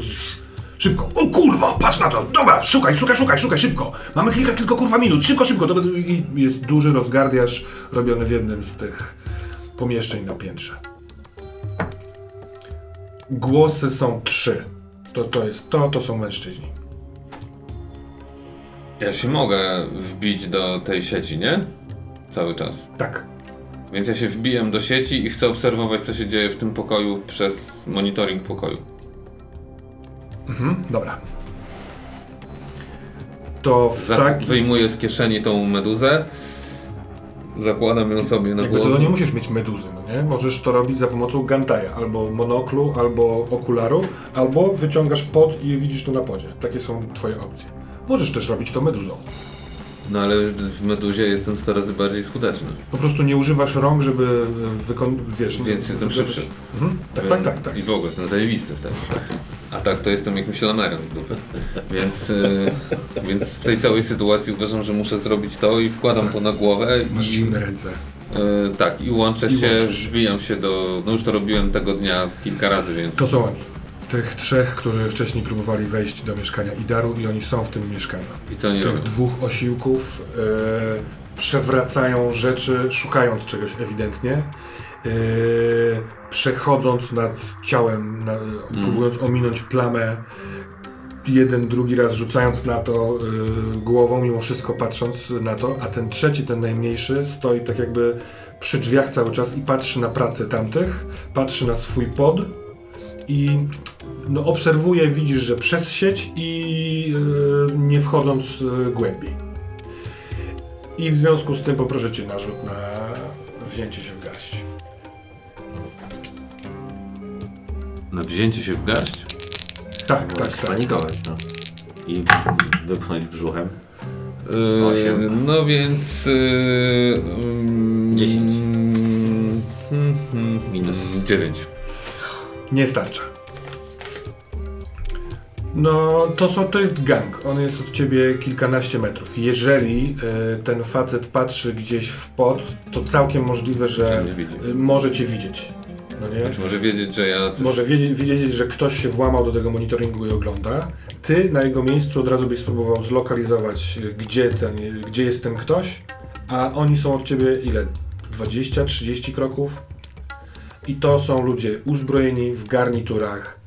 Szybko. O kurwa, patrz na to. Dobra, szukaj, szukaj, szukaj, szukaj, szybko. Mamy kilka tylko kurwa minut. Szybko, szybko. Dobra, I jest duży rozgardiaż robiony w jednym z tych pomieszczeń na piętrze. Głosy są trzy. To, to jest to, to są mężczyźni. Ja się mogę wbić do tej sieci, nie? Cały czas. Tak. Więc ja się wbijam do sieci i chcę obserwować, co się dzieje w tym pokoju przez monitoring pokoju. Mhm, dobra. To w tak... Wyjmuję z kieszeni tą meduzę, zakładam ją sobie na Jakby to głowę. nie musisz mieć meduzy, no nie? Możesz to robić za pomocą gantaja, albo monoklu, albo okularu, albo wyciągasz pod i widzisz to na podzie. Takie są twoje opcje. Możesz też robić to meduzą. No ale w meduzie jestem 100 razy bardziej skuteczny. Po prostu nie używasz rąk, żeby wykonać, wiesz... Więc jestem szybszy. Mhm. Tak, tak, tak, tak. I w ogóle jestem zajebisty wtedy. A tak to jestem jakimś lamerem z dupy. Więc, y, więc w tej całej sytuacji uważam, że muszę zrobić to i wkładam to na głowę Masz i zimne ręce. y, tak, i łączę I się, wbijam się do. No już to robiłem tego dnia kilka razy, więc. To są oni. Tych trzech, którzy wcześniej próbowali wejść do mieszkania Idaru i oni są w tym mieszkaniu. I co nie Tych robię? dwóch osiłków e, przewracają rzeczy, szukając czegoś ewidentnie. E, przechodząc nad ciałem, na, próbując ominąć plamę, jeden, drugi raz rzucając na to e, głową, mimo wszystko patrząc na to, a ten trzeci, ten najmniejszy, stoi tak jakby przy drzwiach cały czas i patrzy na pracę tamtych, patrzy na swój pod i no, obserwuje, widzisz, że przez sieć i e, nie wchodząc e, głębiej. I w związku z tym poproszę Cię na rzut na wzięcie się w garść. Na wzięcie się w garść? Tak, tak, tak. Spanikować, no. I wypchnąć brzuchem. Yy, Osiem. no więc. Yy, mm, Dziesięć. mm, mm, Minus. mm, dziewięć. Nie starcza. No, to, są, to jest gang. On jest od ciebie kilkanaście metrów. Jeżeli e, ten facet patrzy gdzieś w pod, to całkiem możliwe, że Że mnie widzi. e, może cię widzieć. No nie? Znaczy może wiedzieć, że ja. Coś... Może wiedzieć, wiedzieć, że ktoś się włamał do tego monitoringu i ogląda. Ty na jego miejscu od razu byś spróbował zlokalizować, gdzie, ten, gdzie jest ten ktoś, a oni są od ciebie ile? 20-30 kroków? I to są ludzie uzbrojeni w garniturach.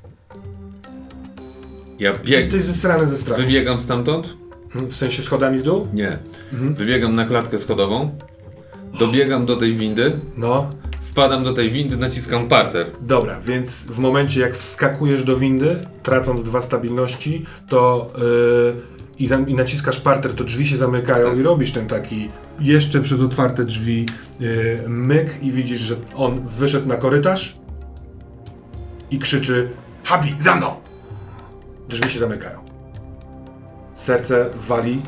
Ja bieg... Jesteś zesrany ze strachu. wybiegam stamtąd? W sensie schodami w dół? Nie. Mhm. Wybiegam na klatkę schodową, dobiegam do tej windy, No, wpadam do tej windy, naciskam parter. Dobra, więc w momencie jak wskakujesz do windy, tracąc dwa stabilności, to yy, i, zam- i naciskasz parter, to drzwi się zamykają Tak. i robisz ten taki jeszcze przez otwarte drzwi yy, myk i widzisz, że on wyszedł na korytarz i krzyczy Habi, za mną! Drzwi się zamykają. Serce wali.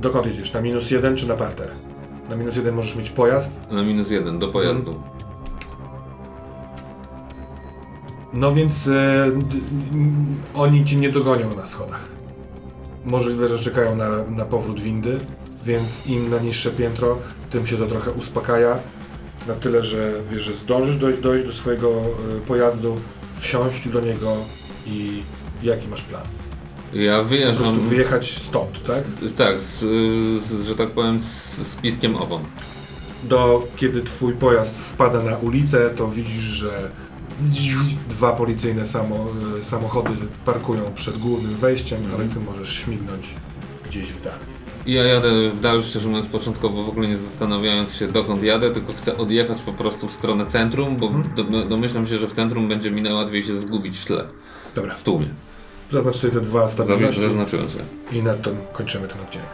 Dokąd jedziesz? Na minus jeden czy na parter? Na minus jeden możesz mieć pojazd, Na minus jeden, do pojazdu. No więc e, oni ci nie dogonią na schodach. Możliwe, że czekają na, na powrót windy, więc im na niższe piętro, tym się to trochę uspokaja. Na tyle, że wiesz, że zdążysz dojść, dojść do swojego e, pojazdu, wsiąść do niego i jaki masz plan? Ja Po wyjeżdżam. prostu wyjechać stąd, tak? z- Tak, z, z, że tak powiem, z, z piskiem opon. Do kiedy twój pojazd wpada na ulicę, to widzisz, że dwa policyjne samo, e, samochody parkują przed głównym wejściem, ale ty możesz śmignąć gdzieś w dal. Ja jadę w dal, szczerze mówiąc, początkowo w ogóle nie zastanawiając się dokąd jadę, tylko chcę odjechać po prostu w stronę centrum, bo do, domyślam się, że w centrum będzie mi najłatwiej się zgubić w tle, Dobra, w tłumie. Zaznacz sobie te dwa stabilności Zaznaczyłem sobie. i na tym kończymy ten odcinek.